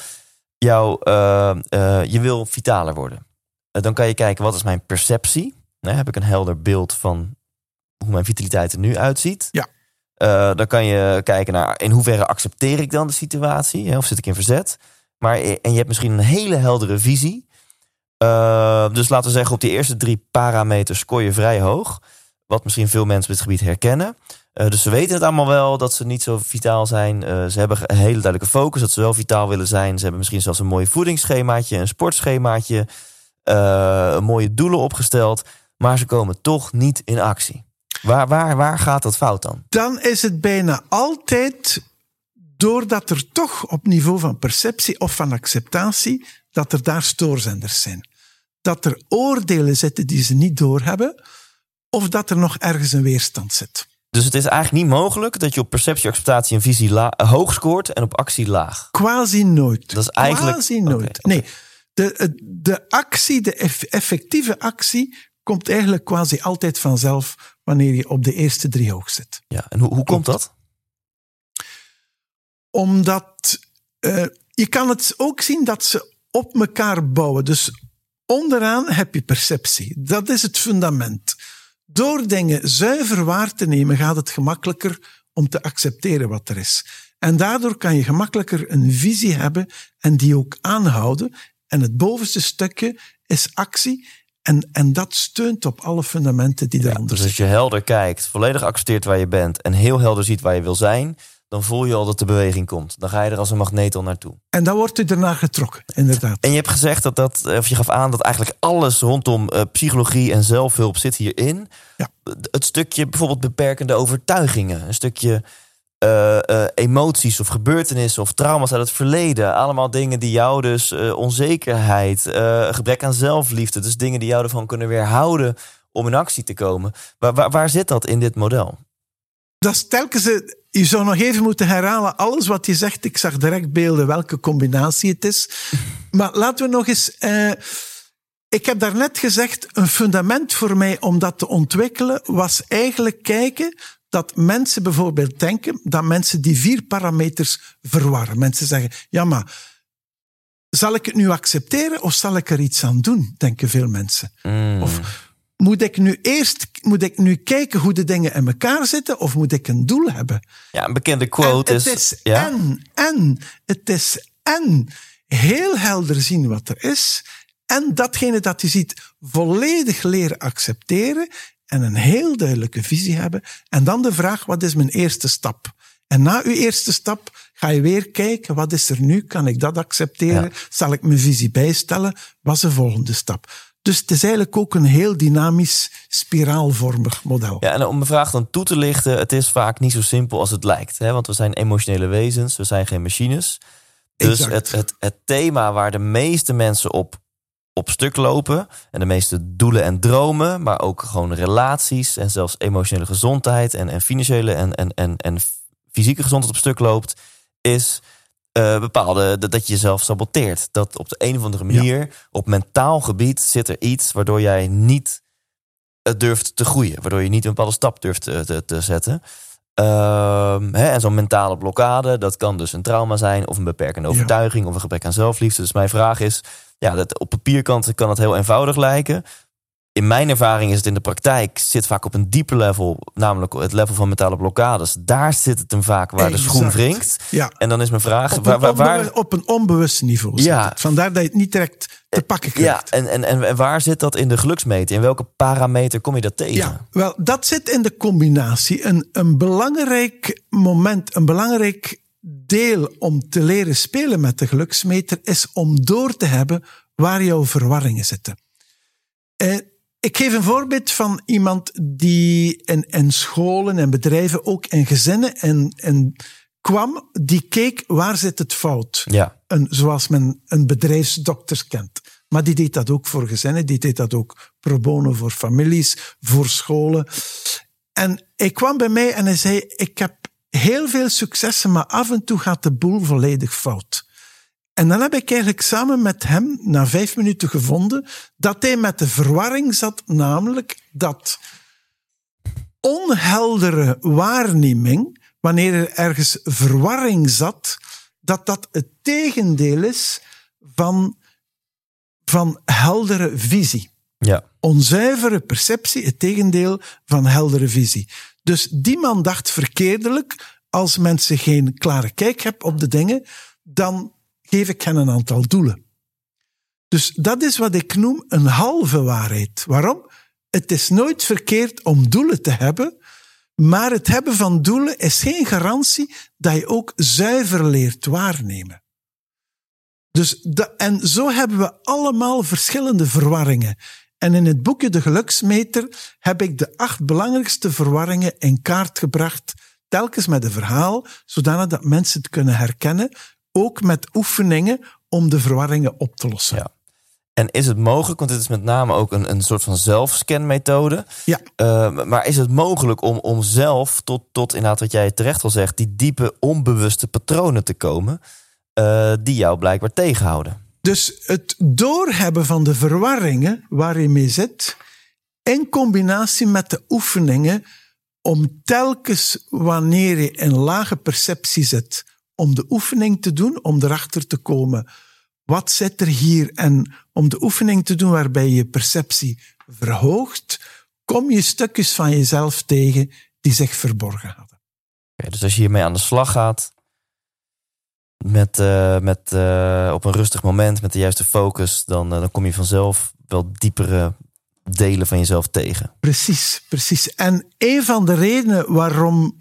jou, eh, je wil vitaler worden. Dan kan je kijken, wat is mijn perceptie? Heb ik een helder beeld van hoe mijn vitaliteit er nu uitziet? Ja. Eh, dan kan je kijken naar in hoeverre accepteer ik dan de situatie? Hè, of zit ik in verzet? Maar, eh, en je hebt misschien een hele heldere visie. Eh, dus laten we zeggen, op die eerste drie parameters scoor je vrij hoog. Wat misschien veel mensen op dit gebied herkennen. Dus ze weten het allemaal wel dat ze niet zo vitaal zijn. Ze hebben een hele duidelijke focus dat ze wel vitaal willen zijn. Ze hebben misschien zelfs een mooi voedingsschemaatje, een sportschemaatje, mooie doelen opgesteld. Maar ze komen toch niet in actie. Waar, waar, waar gaat dat fout dan? dan is het bijna altijd doordat er toch op niveau van perceptie of van acceptatie, dat er daar stoorzenders zijn. Dat er oordelen zitten die ze niet doorhebben, of dat er nog ergens een weerstand zit. Dus het is eigenlijk niet mogelijk dat je op perceptie, acceptatie en visie la- hoog scoort en op actie laag. Quasi nooit. Dat is eigenlijk- Quasi nooit. Nee, de, de actie, de eff- effectieve actie, komt eigenlijk quasi altijd vanzelf wanneer je op de eerste drie hoog zit. Ja, en hoe, hoe komt dat? Omdat eh, je kan het ook zien dat ze op elkaar bouwen. Dus onderaan heb je perceptie. Dat is het fundament. Door dingen zuiver waar te nemen gaat het gemakkelijker om te accepteren wat er is. En daardoor kan je gemakkelijker een visie hebben en die ook aanhouden. En het bovenste stukje is actie. En, en dat steunt op alle fundamenten die eronder Dus zitten. als je helder kijkt, volledig accepteert waar je bent en heel helder ziet waar je wil zijn, dan voel je al dat de beweging komt. Dan ga je er als een magneet al naartoe. En dan wordt u ernaar getrokken, inderdaad. En je hebt gezegd dat dat, of je gaf aan dat eigenlijk alles rondom eh, psychologie en zelfhulp zit hierin. Ja. Het stukje bijvoorbeeld beperkende overtuigingen, een stukje eh, eh, emoties of gebeurtenissen of trauma's uit het verleden. Allemaal dingen die jou dus eh, onzekerheid, gebrek aan zelfliefde, dus dingen die jou ervan kunnen weerhouden om in actie te komen. Waar, waar, waar zit dat in dit model? dat is telkens, je zou nog even moeten herhalen, alles wat je zegt, ik zag direct beelden welke combinatie het is. [LAUGHS] Maar laten we nog eens, ik heb daarnet gezegd, een fundament voor mij om dat te ontwikkelen was eigenlijk kijken dat mensen bijvoorbeeld denken dat mensen die vier parameters verwarren. Mensen zeggen, ja maar, zal ik het nu accepteren of zal ik er iets aan doen, denken veel mensen. Mm. Of moet ik nu eerst moet ik nu kijken hoe de dingen in elkaar zitten of moet ik een doel hebben? Ja, een bekende quote en is... het is ja? en, en. Het is en heel helder zien wat er is en datgene dat je ziet volledig leren accepteren en een heel duidelijke visie hebben. En dan de vraag, wat is mijn eerste stap? En na uw eerste stap ga je weer kijken, wat is er nu? Kan ik dat accepteren? Ja. Zal ik mijn visie bijstellen? Wat is de volgende stap? Dus het is eigenlijk ook een heel dynamisch, spiraalvormig model. Ja, en om de vraag dan toe te lichten, het is vaak niet zo simpel als het lijkt. Hè? Want we zijn emotionele wezens, we zijn geen machines. Dus het, het, het thema waar de meeste mensen op, op stuk lopen, en de meeste doelen en dromen, maar ook gewoon relaties en zelfs emotionele gezondheid en, en financiële en, en, en, en fysieke gezondheid op stuk loopt, is eh, bepaalde dat, dat je jezelf saboteert. Dat op de een of andere manier, op mentaal gebied, zit er iets waardoor jij niet eh, durft te groeien. Waardoor je niet een bepaalde stap durft te, te, te zetten. Ehm, hè, en zo'n mentale blokkade, dat kan dus een trauma zijn... of een beperkende Ja. overtuiging of een gebrek aan zelfliefde. Dus mijn vraag is, ja, dat, op papierkant kan het heel eenvoudig lijken. In mijn ervaring is het in de praktijk... zit vaak op een dieper level, namelijk het level van mentale blokkades. Daar zit het hem vaak waar de schoen wringt. Ja. En dan is mijn vraag, Op waar, een, waar, op een onbewust niveau. zit Ja. Vandaar dat je het niet direct te pakken ja, krijgt. en, en, en, en waar zit dat in de geluksmeter? In welke parameter kom je dat tegen? Ja, wel, dat zit in de combinatie. Een, een belangrijk moment, een belangrijk deel om te leren spelen met de geluksmeter is om door te hebben waar jouw verwarringen zitten. Eh, ik geef een voorbeeld van iemand die in, in scholen en bedrijven, ook in gezinnen, en, en kwam, die keek waar zit het fout Ja. een, zoals men een bedrijfsdokter kent. Maar die deed dat ook voor gezinnen, die deed dat ook pro bono voor families, voor scholen. En hij kwam bij mij en hij zei, ik heb heel veel successen, maar af en toe gaat de boel volledig fout. En dan heb ik eigenlijk samen met hem na vijf minuten gevonden dat hij met de verwarring zat, namelijk dat onheldere waarneming wanneer er ergens verwarring zat, dat dat het tegendeel is van, van heldere visie. Ja. Onzuivere perceptie, het tegendeel van heldere visie. Dus die man dacht verkeerdelijk, als mensen geen klare kijk hebben op de dingen, dan geef ik hen een aantal doelen. Dus dat is wat ik noem een halve waarheid. Waarom? Het is nooit verkeerd om doelen te hebben, maar het hebben van doelen is geen garantie dat je ook zuiver leert waarnemen. Dus de, en zo hebben we allemaal verschillende verwarringen. En in het boekje De Geluksmeter heb ik de acht belangrijkste verwarringen in kaart gebracht, telkens met een verhaal, zodanig dat mensen het kunnen herkennen, ook met oefeningen om de verwarringen op te lossen. Ja. En is het mogelijk, want dit is met name ook een, een soort van zelfscanmethode. Ja. Uh, maar is het mogelijk om, om zelf tot, tot inderdaad wat jij terecht al zegt, die diepe onbewuste patronen te komen uh, die jou blijkbaar tegenhouden? Dus het doorhebben van de verwarringen waar je mee zit, in combinatie met de oefeningen om telkens wanneer je in lage perceptie zit, om de oefening te doen, om erachter te komen wat zit er hier? En om de oefening te doen waarbij je perceptie verhoogt, kom je stukjes van jezelf tegen die zich verborgen hadden. Okay, dus als je hiermee aan de slag gaat, met, uh, met, uh, op een rustig moment, met de juiste focus, dan, uh, dan kom je vanzelf wel diepere delen van jezelf tegen. Precies, precies. En een van de redenen waarom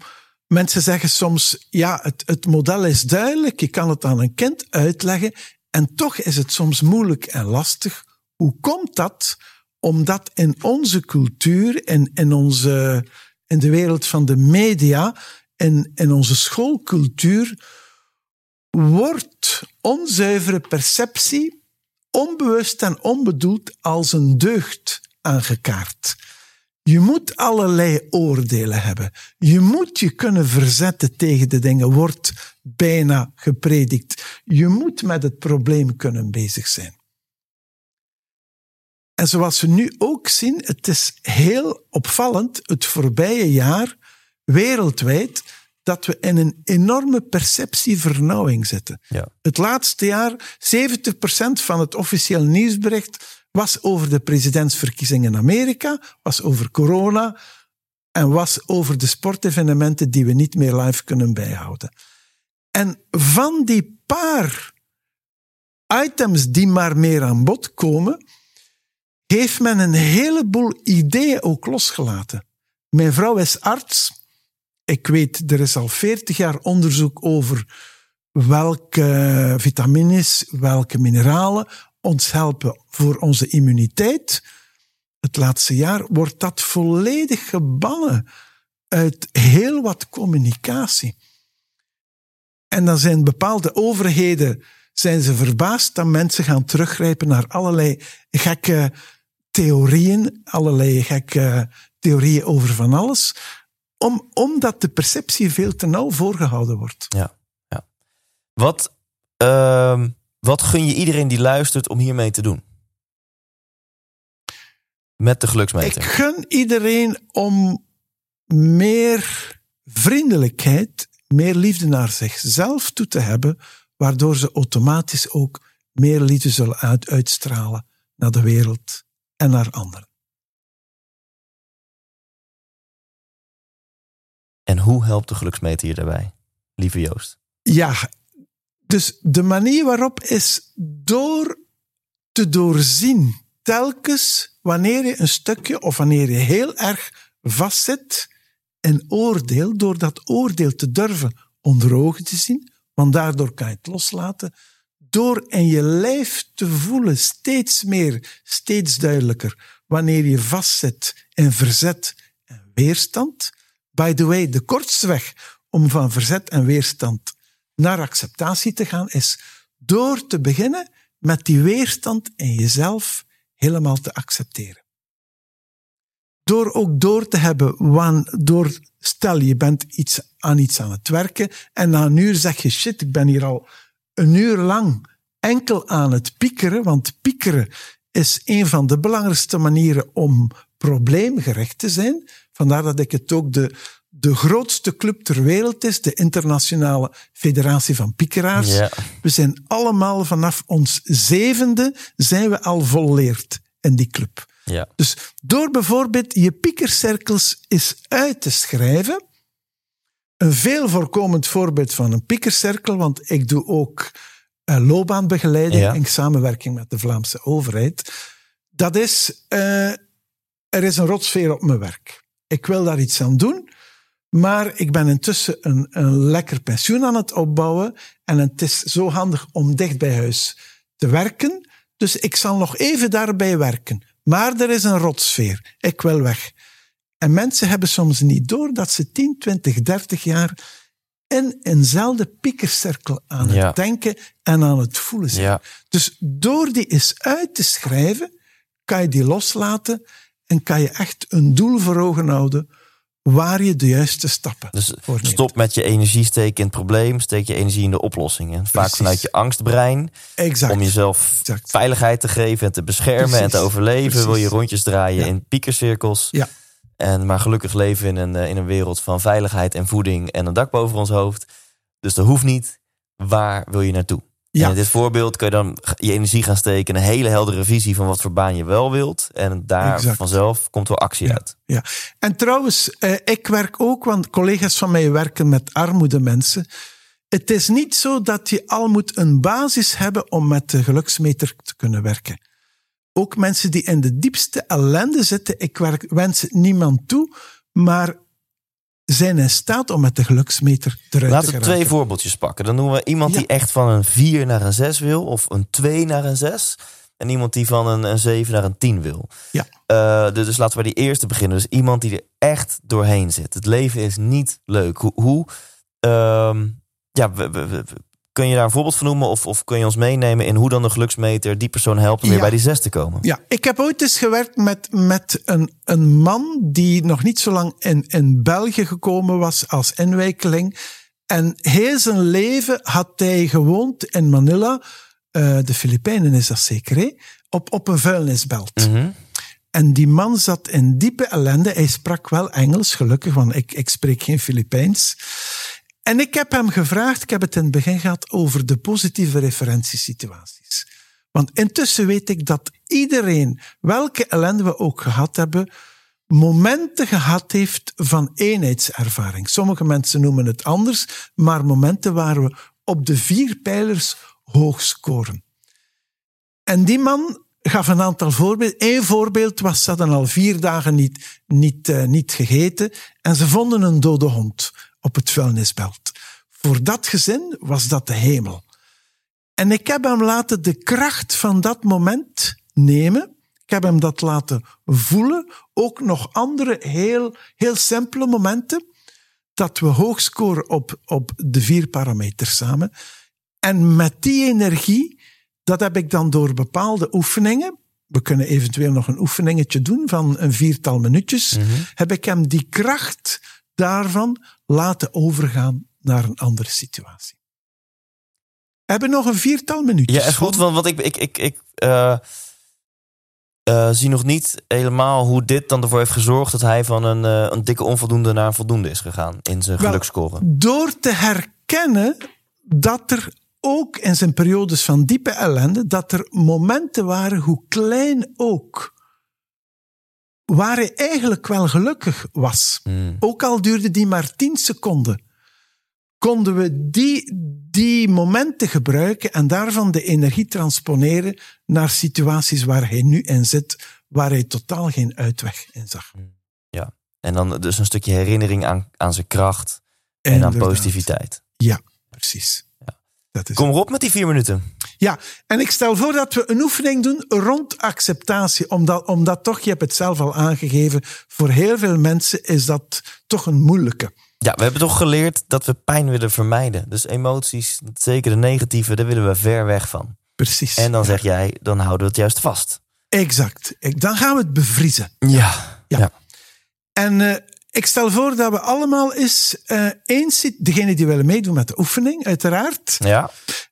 mensen zeggen soms, ja, het, het model is duidelijk, je kan het aan een kind uitleggen, en toch is het soms moeilijk en lastig. Hoe komt dat? Omdat in onze cultuur en in, onze, in de wereld van de media, in, in onze schoolcultuur, wordt onzuivere perceptie onbewust en onbedoeld als een deugd aangekaart. Je moet allerlei oordelen hebben. Je moet je kunnen verzetten tegen de dingen, wordt bijna gepredikt. Je moet met het probleem kunnen bezig zijn. En zoals we nu ook zien, het is heel opvallend, het voorbije jaar wereldwijd, dat we in een enorme perceptievernauwing zitten. Ja. Het laatste jaar, 70% van het officieel nieuwsbericht was over de presidentsverkiezingen in Amerika, was over corona en was over de sportevenementen die we niet meer live kunnen bijhouden. En van die paar items die maar meer aan bod komen, heeft men een heleboel ideeën ook losgelaten. Mijn vrouw is arts. Ik weet, er is al 40 jaar onderzoek over welke vitamines, welke mineralen ons helpen voor onze immuniteit. Het laatste jaar wordt dat volledig gebannen uit heel wat communicatie. En dan zijn bepaalde overheden zijn ze verbaasd dat mensen gaan teruggrijpen naar allerlei gekke theorieën, allerlei gekke theorieën over van alles, om, omdat de perceptie veel te nauw voorgehouden wordt. Ja, ja. Wat, uh, wat gun je iedereen die luistert om hiermee te doen? Met de geluksmeter. Ik gun iedereen om meer vriendelijkheid meer liefde naar zichzelf toe te hebben, waardoor ze automatisch ook meer liefde zullen uit, uitstralen naar de wereld en naar anderen. En hoe helpt de geluksmeter je daarbij, lieve Joost? Ja, dus de manier waarop is door te doorzien, telkens wanneer je een stukje of wanneer je heel erg vastzit een oordeel door dat oordeel te durven onder ogen te zien, want daardoor kan je het loslaten, door in je lijf te voelen steeds meer, steeds duidelijker, wanneer je vastzet in verzet en weerstand. By the way, de kortste weg om van verzet en weerstand naar acceptatie te gaan is door te beginnen met die weerstand in jezelf helemaal te accepteren door ook door te hebben, want door, stel je bent iets, aan iets aan het werken en na een uur zeg je shit, ik ben hier al een uur lang enkel aan het piekeren, want piekeren is een van de belangrijkste manieren om probleemgericht te zijn. Vandaar dat ik het ook de, de grootste club ter wereld is, de Internationale Federatie van Piekeraars. Ja. We zijn allemaal vanaf ons zevende zijn we al volleerd in die club. Ja. Dus door bijvoorbeeld je piekercirkels eens uit te schrijven, een veel voorkomend voorbeeld van een piekercirkel, want ik doe ook uh, loopbaanbegeleiding Ja. in samenwerking met de Vlaamse overheid. Dat is, eh, er is een rotsfeer op mijn werk. Ik wil daar iets aan doen, maar ik ben intussen een, een lekker pensioen aan het opbouwen en het is zo handig om dicht bij huis te werken. Dus ik zal nog even daarbij werken. Maar er is een rotsfeer. Ik wil weg. En mensen hebben soms niet door dat ze 10, 20, 30 jaar in eenzelfde piekercirkel aan Ja. het denken en aan het voelen zijn. Ja. Dus door die eens uit te schrijven, kan je die loslaten en kan je echt een doel voor ogen houden waar je de juiste stappen Dus voor neemt. stop met je energie steken in het probleem, steek je energie in de oplossingen. Vaak Precies. vanuit je angstbrein, Exact. om jezelf Exact. veiligheid te geven en te beschermen en te overleven. Precies. Wil je rondjes draaien Ja. in piekercirkels. Ja. En maar gelukkig leven in een, eh, in een wereld van veiligheid en voeding en een dak boven ons hoofd. Dus dat hoeft niet. Waar wil je naartoe? Ja. In dit voorbeeld kun je dan je energie gaan steken een hele heldere visie van wat voor baan je wel wilt. En daar Exact. vanzelf komt wel actie uit. Ja. En trouwens, eh, ik werk ook, want collega's van mij werken met armoede mensen. Het is niet zo dat je al moet een basis hebben om met de geluksmeter te kunnen werken. Ook mensen die in de diepste ellende zitten, ik werk, wens het niemand toe, maar zijn in staat om met de geluksmeter eruit Laten te we geraken. twee voorbeeldjes pakken. Dan doen we iemand Ja. die echt van een 4 naar een 6 wil, of een 2 naar een 6. En iemand die van een, een 7 naar een 10 wil. Ja. Eh, dus, dus laten we die eerste beginnen. Dus iemand die er echt doorheen zit. Het leven is niet leuk. Hoe, hoe ehm, ja, we- we- we- kun je daar een voorbeeld van noemen? Of, of kun je ons meenemen in hoe dan de geluksmeter die persoon helpt om weer bij die 6 te komen? Ja, ik heb ooit eens gewerkt met, met een, een man die nog niet zo lang in, in België gekomen was als inwijkeling. En heel zijn leven had hij gewoond in Manila, eh, de Filipijnen is dat zeker, hè? Op, op een vuilnisbelt. Mhm. En die man zat in diepe ellende. Hij sprak wel Engels, gelukkig, want ik, ik spreek geen Filipijns. En ik heb hem gevraagd, ik heb het in het begin gehad, over de positieve referentiesituaties. Want intussen weet ik dat iedereen, welke ellende we ook gehad hebben, momenten gehad heeft van eenheidservaring. Sommige mensen noemen het anders, maar momenten waar we op de vier pijlers hoog scoren. En die man gaf een aantal voorbeelden. Eén voorbeeld was, ze hadden al vier dagen niet, niet, eh, niet gegeten en ze vonden een dode hond op het vuilnisbelt. Voor dat gezin was dat de hemel. En ik heb hem laten de kracht van dat moment nemen. Ik heb hem dat laten voelen. Ook nog andere heel, heel simpele momenten. Dat we hoog scoren op, op de vier parameters samen. En met die energie, dat heb ik dan door bepaalde oefeningen. We kunnen eventueel nog een oefeningetje doen van een viertal minuutjes. Heb ik hem die kracht daarvan laten overgaan naar een andere situatie. We hebben nog een viertal minuutjes. Ja, is goed, want, want ik, ik, ik, ik eh, eh, zie nog niet helemaal hoe dit dan ervoor heeft gezorgd dat hij van een, eh, een dikke onvoldoende naar een voldoende is gegaan in zijn Wel. Door te herkennen dat er ook in zijn periodes van diepe ellende, dat er momenten waren, hoe klein ook, waar hij eigenlijk wel gelukkig was. Hmm. Ook al duurde die maar 10 seconden, konden we die, die momenten gebruiken en daarvan de energie transponeren naar situaties waar hij nu in zit, waar hij totaal geen uitweg in zag. En dan dus een stukje herinnering aan, aan zijn kracht en aan positiviteit. Ja, precies. Dat is Kom erop met die vier minuten. Ja, en ik stel voor dat we een oefening doen rond acceptatie. Omdat, omdat toch, je hebt het zelf al aangegeven, voor heel veel mensen is dat toch een moeilijke. Ja, we hebben toch geleerd dat we pijn willen vermijden. Dus emoties, zeker de negatieve, daar willen we ver weg van. Precies. En dan zeg jij, dan houden we het juist vast. Exact. Dan gaan we het bevriezen. Ja. Ja. En eh, ik stel voor dat we allemaal eens eh eens, degene die willen meedoen met de oefening, uiteraard, Ja.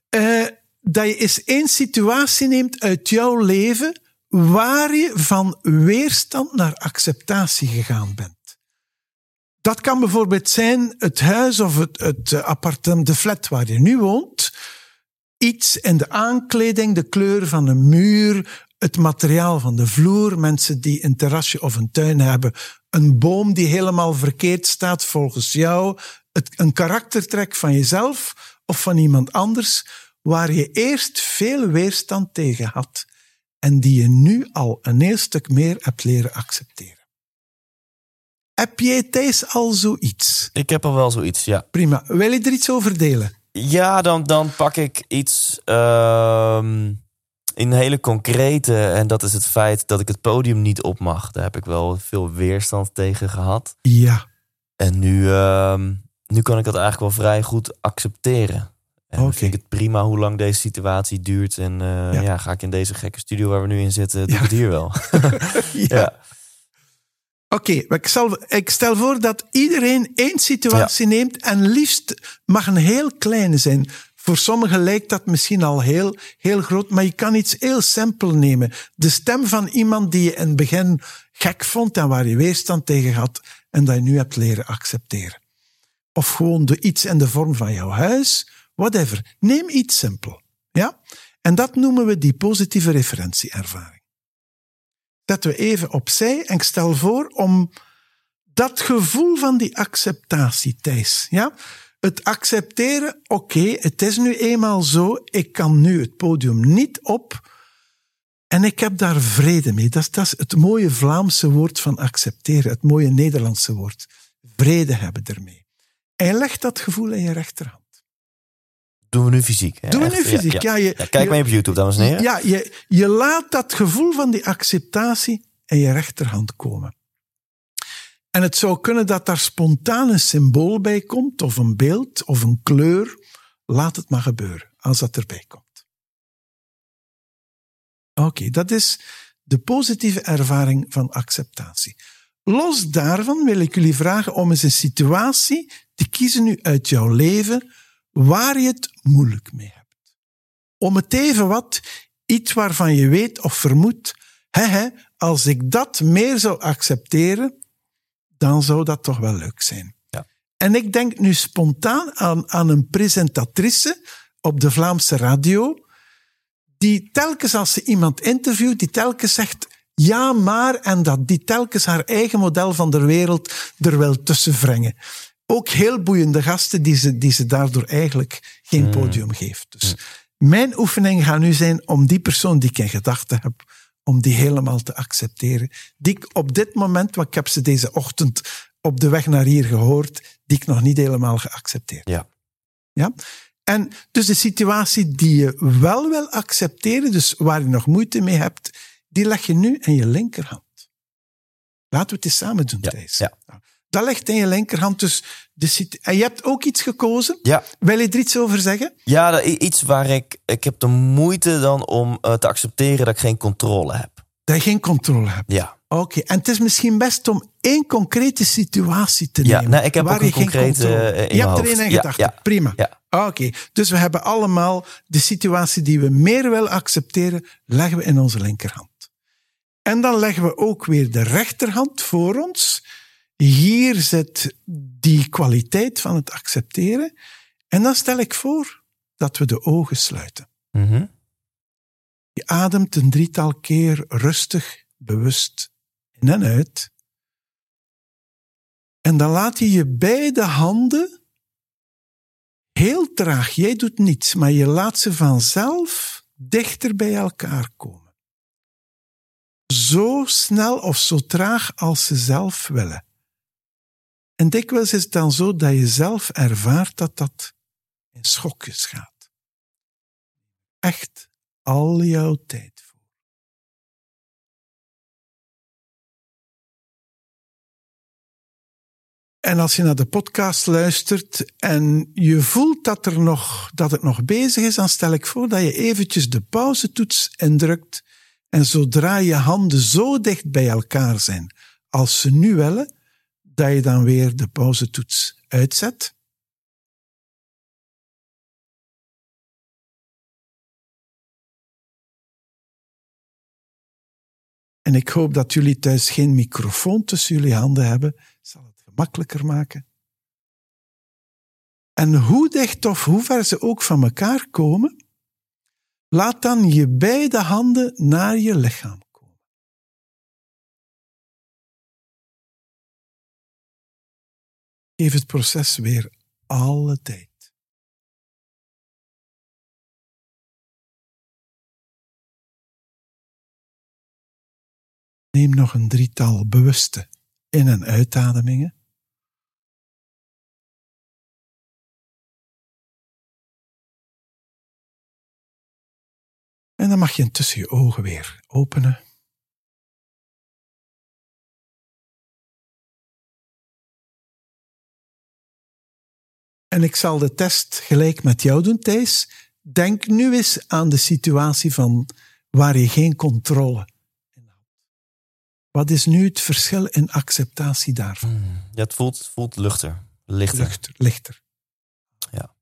eh, dat je eens één situatie neemt uit jouw leven waar je van weerstand naar acceptatie gegaan bent. Dat kan bijvoorbeeld zijn het huis of het, het eh, appartement, de flat waar je nu woont. Iets in de aankleding, de kleur van de muur, het materiaal van de vloer. Mensen die een terrasje of een tuin hebben. Een boom die helemaal verkeerd staat volgens jou. Het, een karaktertrek van jezelf of van iemand anders. Waar je eerst veel weerstand tegen had. En die je nu al een heel stuk meer hebt leren accepteren. Heb jij Thijs al zoiets? Ik heb al wel zoiets, ja. Prima. Wil je er iets over delen? Ja, dan, dan pak ik iets ehm, in hele concrete. En dat is het feit dat ik het podium niet op mag. Daar heb ik wel veel weerstand tegen gehad. Ja. En nu, ehm, nu kan ik dat eigenlijk wel vrij goed accepteren. En vind ik het prima hoe lang deze situatie duurt. En eh, Ja. ja. ga ik in deze gekke studio waar we nu in zitten, doe Ja. het hier wel. [LAUGHS] [LAUGHS] ja. ja. Oké, ik, stel- ik stel voor dat iedereen één situatie neemt en liefst mag een heel kleine zijn. Voor sommigen lijkt dat misschien al heel, heel groot, maar je kan iets heel simpel nemen. De stem van iemand die je in het begin gek vond en waar je weerstand tegen had en dat je nu hebt leren accepteren. Of gewoon de iets in de vorm van jouw huis, whatever. Neem iets simpel. Ja? En dat noemen we die positieve referentieervaring zetten we even opzij en ik stel voor om dat gevoel van die acceptatie, Thijs. Ja? Het accepteren, oké, het is nu eenmaal zo, ik kan nu het podium niet op en ik heb daar vrede mee. Dat is, dat is het mooie Vlaamse woord van accepteren, het mooie Nederlandse woord. Vrede hebben ermee. En je legt dat gevoel in je rechterhand. Doen we nu fysiek. hè? Doen we nu Echt, fysiek? Ja, je- Ja, kijk je- mee op YouTube, dames en heren. Ja, je, je laat dat gevoel van die acceptatie in je rechterhand komen. En het zou kunnen dat daar spontaan een symbool bij komt, of een beeld, of een kleur. Laat het maar gebeuren, als dat erbij komt. Oké, dat is de positieve ervaring van acceptatie. Los daarvan wil ik jullie vragen om eens een situatie te kiezen nu uit jouw leven waar je het moeilijk mee hebt om het even wat iets waarvan je weet of vermoedt, hè, hè, als ik dat meer zou accepteren, dan zou dat toch wel leuk zijn. Ja. En ik denk nu spontaan aan, aan een presentatrice op de Vlaamse radio, die telkens als ze iemand interviewt, die telkens zegt ja, maar, en dat die telkens haar eigen model van de wereld er wel tussen wringen. Ook heel boeiende gasten die ze, die ze daardoor eigenlijk geen podium geeft. Dus mijn oefening gaat nu zijn om die persoon die ik in gedachten heb, om die helemaal te accepteren. Die ik op dit moment, want ik heb ze deze ochtend op de weg naar hier gehoord, die ik nog niet helemaal geaccepteerd Ja. ja? En dus de situatie die je wel wil accepteren, dus waar je nog moeite mee hebt, die leg je nu in je linkerhand. Laten we het eens samen doen, Ja, Thijs. ja. Nou, Dat ligt in je linkerhand. Dus de en je hebt ook iets gekozen. Ja, Wil je er iets over zeggen? ja dat iets waar ik... Ik heb de moeite dan om eh, te accepteren dat ik geen controle heb. Dat je geen controle hebt. Ja. Oké, en het is misschien best om één concrete situatie te Ja, nemen. nee, ik heb waar ook je een geen concrete, controle- eh, in Je hebt er één in Ja, gedachten. ja, Prima. ja. Oké, dus we hebben allemaal de situatie die we meer willen accepteren, leggen we in onze linkerhand. En dan leggen we ook weer de rechterhand voor ons. Hier zit die kwaliteit van het accepteren. En dan stel ik voor dat we de ogen sluiten. Mhm. Je ademt een drietal keer rustig, bewust in en uit. En dan laat je je beide handen heel traag, jij doet niets, maar je laat ze vanzelf dichter bij elkaar komen. Zo snel of zo traag als ze zelf willen. En dikwijls is het dan zo dat je zelf ervaart dat dat in schokjes gaat. Echt al jouw tijd voor. En als je naar de podcast luistert en je voelt dat, er nog, dat het nog bezig is, dan stel ik voor dat je eventjes de pauzetoets indrukt. En zodra je handen zo dicht bij elkaar zijn als ze nu willen, dat je dan weer de pauzetoets uitzet. En ik hoop dat jullie thuis geen microfoon tussen jullie handen hebben. Zal het gemakkelijker maken. En hoe dicht of hoe ver ze ook van elkaar komen, laat dan je beide handen naar je lichaam Geef het proces weer alle tijd. Neem nog een drietal bewuste in- en uitademingen. En dan mag je intussen je ogen weer openen. En ik zal de test gelijk met jou doen, Thijs. Denk nu eens aan de situatie van waar je geen controle in had. Wat is nu het verschil in acceptatie daarvan? Ja, het voelt, voelt luchter, lichter. Luchter, lichter. Ja.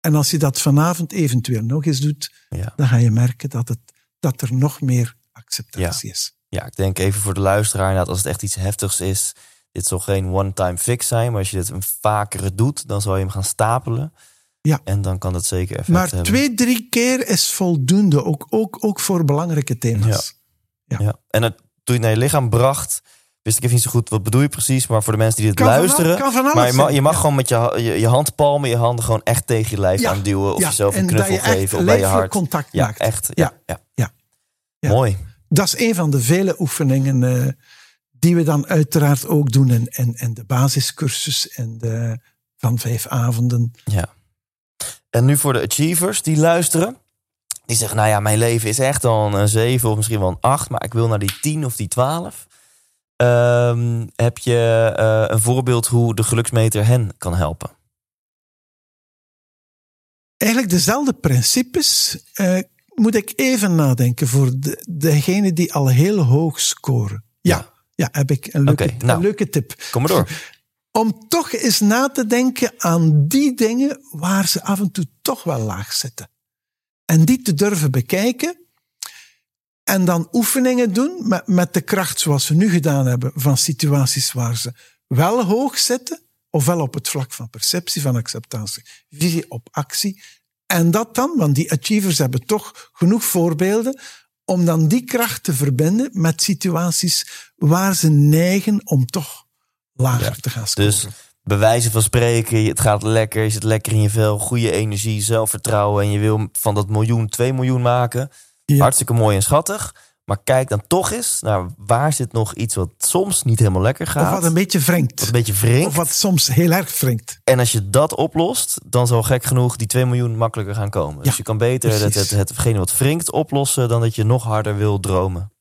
En als je dat vanavond eventueel nog eens doet, Ja. dan ga je merken dat, het, dat er nog meer acceptatie is. ja, ik denk even voor de luisteraar, inderdaad, als het echt iets heftigs is. Dit zal geen one-time fix zijn, maar als je dit een vakere doet, dan zal je hem gaan stapelen. Ja. En dan kan dat zeker effect Maar hebben. twee, drie keer is voldoende, ook, ook, ook voor belangrijke thema's. Ja. En het, toen je het naar je lichaam bracht, wist ik even niet zo goed wat bedoel je precies. Maar voor de mensen die dit Kan van al- luisteren. kan van alles maar je mag, zijn, je mag ja. gewoon met je, je, je handpalmen, je handen gewoon echt tegen je lijf Ja, aanduwen. Of ja, jezelf een knuffel je geven of bij je hart. contact ja, maakt. echt. Ja, ja. Ja. Ja. Mooi. Dat is een van de vele oefeningen eh, die we dan uiteraard ook doen in, in, in de basiscursus en de, van vijf avonden. Ja. En nu voor de achievers die luisteren. Die zeggen, nou ja, mijn leven is echt al een 7 of misschien wel een 8. Maar ik wil naar die 10 of die 12. Ehm, heb je eh, een voorbeeld hoe de geluksmeter hen kan helpen? Eigenlijk dezelfde principes. eh, moet ik even nadenken voor de, degene die al heel hoog scoren. Ja, ja. heb ik een leuke, nou. een leuke tip. Kom maar door. Om toch eens na te denken aan die dingen waar ze af en toe toch wel laag zitten. En die te durven bekijken. En dan oefeningen doen met, met de kracht zoals we nu gedaan hebben van situaties waar ze wel hoog zitten, ofwel op het vlak van perceptie, van acceptatie, visie op actie. En dat dan, want die achievers hebben toch genoeg voorbeelden, om dan die kracht te verbinden met situaties waar ze neigen om toch lager Ja, te gaan scoren. Dus bij wijze van spreken, het gaat lekker, je zit lekker in je vel, goede energie, zelfvertrouwen en je wil van dat miljoen 2 miljoen maken. Ja. Hartstikke mooi en schattig. Maar kijk dan toch eens naar waar zit nog iets wat soms niet helemaal lekker gaat. of wat een beetje wringt. wat een beetje wringt. Of wat soms heel erg wringt. En als je dat oplost, dan zal gek genoeg die 2 miljoen makkelijker gaan komen. dus je kan beter het, het, hetgene wat wringt oplossen dan dat je nog harder wil dromen.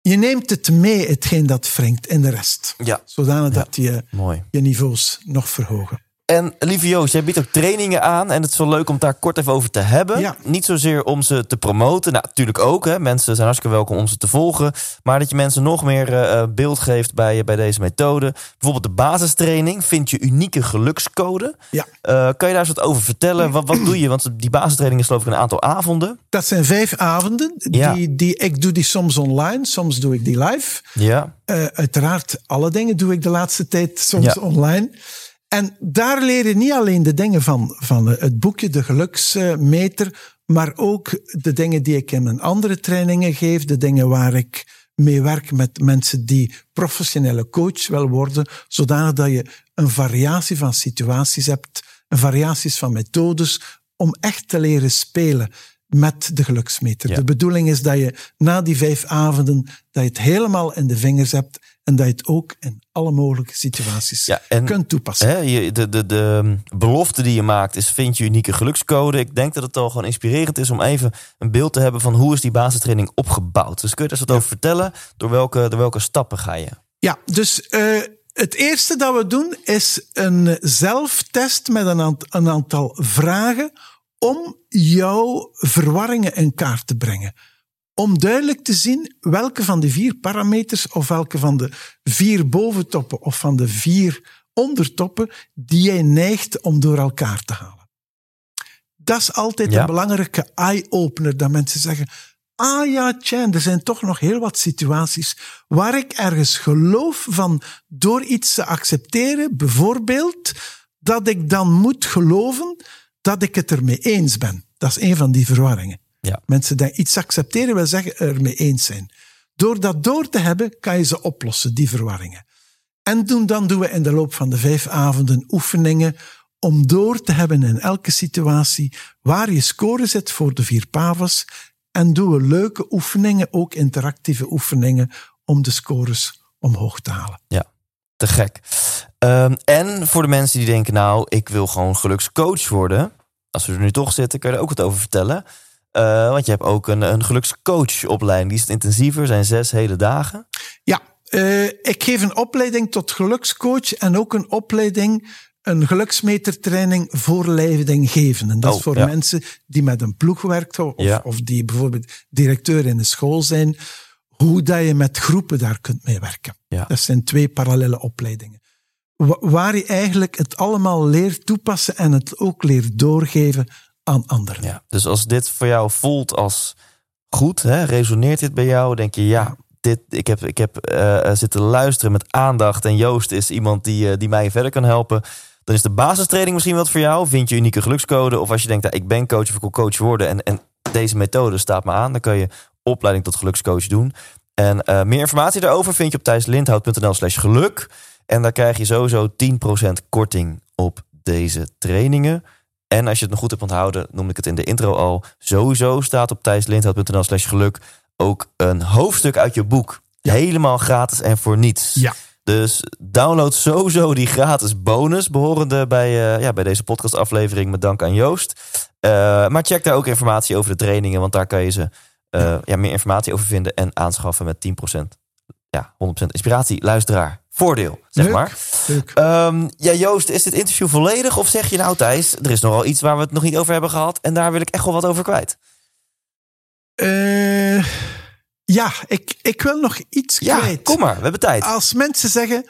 Je neemt het mee, hetgeen dat wringt, in de rest. Ja, Zodanig dat je mooi. je niveaus nog verhogen. En lieve Joost, jij biedt ook trainingen aan. En het is wel leuk om daar kort even over te hebben. Ja. Niet zozeer om ze te promoten. Nou, natuurlijk ook. Hè. Mensen zijn hartstikke welkom om ze te volgen. Maar dat je mensen nog meer eh, beeld geeft bij, bij deze methode. Bijvoorbeeld de basistraining. Vind je unieke gelukscode. Ja. Eh, kan je daar eens wat over vertellen? Wat, wat doe je? Want die basistraining is geloof ik een aantal avonden. Dat zijn vijf avonden. Ja. Die, die, ik doe die soms online, soms doe ik die live. Ja. Eh, uiteraard, alle dingen doe ik de laatste tijd soms Ja. online. En daar leer je niet alleen de dingen van, van het boekje, de geluksmeter, maar ook de dingen die ik in mijn andere trainingen geef, de dingen waar ik mee werk met mensen die professionele coach wil worden, zodanig dat je een variatie van situaties hebt, een variaties van methodes, om echt te leren spelen met de geluksmeter. Ja. De bedoeling is dat je na die vijf avonden, dat je het helemaal in de vingers hebt en dat je het ook in alle mogelijke situaties Ja, en- kunt toepassen. Hè, je, de, de, de belofte die je maakt is vind je unieke gelukscode. Ik denk dat het al gewoon inspirerend is om even een beeld te hebben van hoe is die basistraining opgebouwd. Dus kun je daar eens wat over vertellen? Door welke, door welke stappen ga je? Ja, dus eh, het eerste dat we doen is een zelftest met een, aant- een aantal vragen om jouw verwarringen in kaart te brengen. Om duidelijk te zien welke van de vier parameters of welke van de vier boventoppen of van de vier ondertoppen die jij neigt om door elkaar te halen. Dat is altijd Ja. een belangrijke eye-opener, dat mensen zeggen, ah ja, tja, er zijn toch nog heel wat situaties waar ik ergens geloof van door iets te accepteren, bijvoorbeeld, dat ik dan moet geloven dat ik het ermee eens ben. Dat is een van die verwarringen. Ja. Mensen die iets accepteren wil zeggen ermee eens zijn. Door dat door te hebben, kan je ze oplossen, die verwarringen. En doen, dan doen we in de loop van de vijf avonden oefeningen om door te hebben in elke situatie waar je score zit voor de vier pavas. En doen we leuke oefeningen, ook interactieve oefeningen, om de scores omhoog te halen. Ja, te gek. Ehm, en voor de mensen die denken, nou, ik wil gewoon gelukscoach worden. Als we er nu toch zitten, kun je er ook wat over vertellen. Uh, want je hebt ook een, een gelukscoachopleiding. Die is intensiever, zijn zes hele dagen. Ja, uh, ik geef een opleiding tot gelukscoach en ook een opleiding, een geluksmetertraining voor leidinggevenden. En dat Oh, is voor ja. mensen die met een ploeg werken of, Ja. of die bijvoorbeeld directeur in de school zijn. Hoe dat je met groepen daar kunt mee werken. Ja. Dat zijn twee parallele opleidingen. Wa- Waar je eigenlijk het allemaal leert toepassen en het ook leert doorgeven aan. Ja, dus als dit voor jou voelt als goed, hè, resoneert dit bij jou? Denk je, ja, dit, ik heb, ik heb eh, zitten luisteren met aandacht en Joost is iemand die, eh, die mij verder kan helpen. Dan is de basistraining misschien wat voor jou. Vind je unieke gelukscode? Of als je denkt, ja, ik ben coach of ik wil coach worden en, en deze methode staat me aan, dan kan je opleiding tot gelukscoach doen. En eh, meer informatie daarover vind je op thijslindhout.nl slash geluk. En daar krijg je sowieso 10% korting op deze trainingen. En als je het nog goed hebt onthouden, noemde ik het in de intro al. Sowieso staat op thijslindhout.nl slash geluk ook een hoofdstuk uit je boek. Helemaal gratis en voor niets. Ja. Dus download sowieso die gratis bonus behorende bij, eh, ja, bij deze podcastaflevering met dank aan Joost. Eh, maar check daar ook informatie over de trainingen, want daar kan je ze eh, ja, meer informatie over vinden en aanschaffen met 10%. Ja, 100% inspiratie, luisteraar. Voordeel, zeg Leuk, maar. leuk. Ehm, ja, Joost, is dit interview volledig? Of zeg je nou, Thijs, er is nogal iets waar we het nog niet over hebben gehad en daar wil ik echt wel wat over kwijt? Eh, ja, ik, ik wil nog iets Ja, kwijt. kom maar, we hebben tijd. Als mensen zeggen,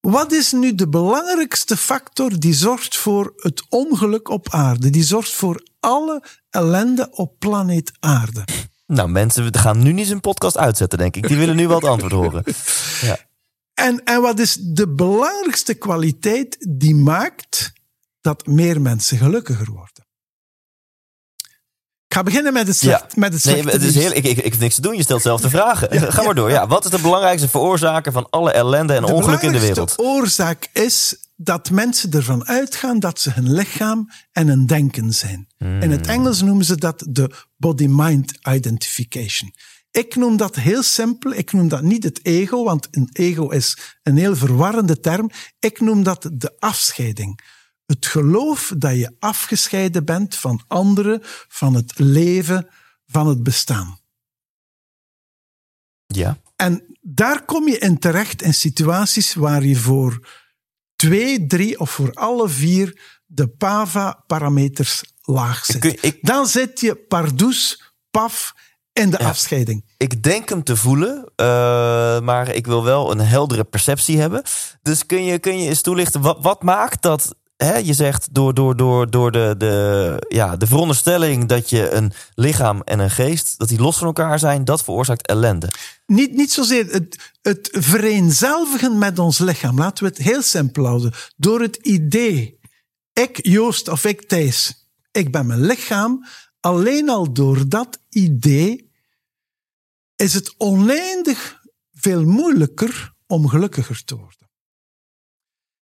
wat is nu de belangrijkste factor die zorgt voor het ongeluk op aarde? Die zorgt voor alle ellende op planeet aarde. Nou, mensen we gaan nu niet zijn podcast uitzetten, denk ik. Die willen nu wel het antwoord horen. [LAUGHS] Ja. En, en wat is de belangrijkste kwaliteit die maakt dat meer mensen gelukkiger worden? Ik ga beginnen met het, slecht, Ja. met het Nee, slechte het is heerlijk. Ik, ik, ik heb niks te doen. Je stelt zelf de vragen. Ga maar ja, door. Ja, wat is de belangrijkste veroorzaker van alle ellende en De ongeluk in de wereld? belangrijkste oorzaak is dat mensen ervan uitgaan dat ze hun lichaam en hun denken zijn. In Hmm. het Engels noemen ze dat de body-mind identification. Ik noem dat heel simpel. Ik noem dat niet het ego, want een ego is een heel verwarrende term. Ik noem dat de afscheiding. Het geloof dat je afgescheiden bent van anderen, van het leven, van het bestaan. Ja. En daar kom je in terecht in situaties waar je voor twee, drie of voor alle vier de PAVA-parameters laag zit. Ik- Dan zit je pardoes, paf, in de Ja. afscheiding. Ik denk hem te voelen, eh, maar ik wil wel een heldere perceptie hebben. Dus kun je, kun je eens toelichten, wat, wat maakt dat... Hè, je zegt door, door, door, door de, de, ja, de veronderstelling dat je een lichaam en een geest... dat die los van elkaar zijn, dat veroorzaakt ellende. Niet, niet zozeer het, het vereenzelvigen met ons lichaam. Laten we het heel simpel houden. Door het idee, ik Joost of ik Thijs, ik ben mijn lichaam. Alleen al door dat idee is het oneindig veel moeilijker om gelukkiger te worden.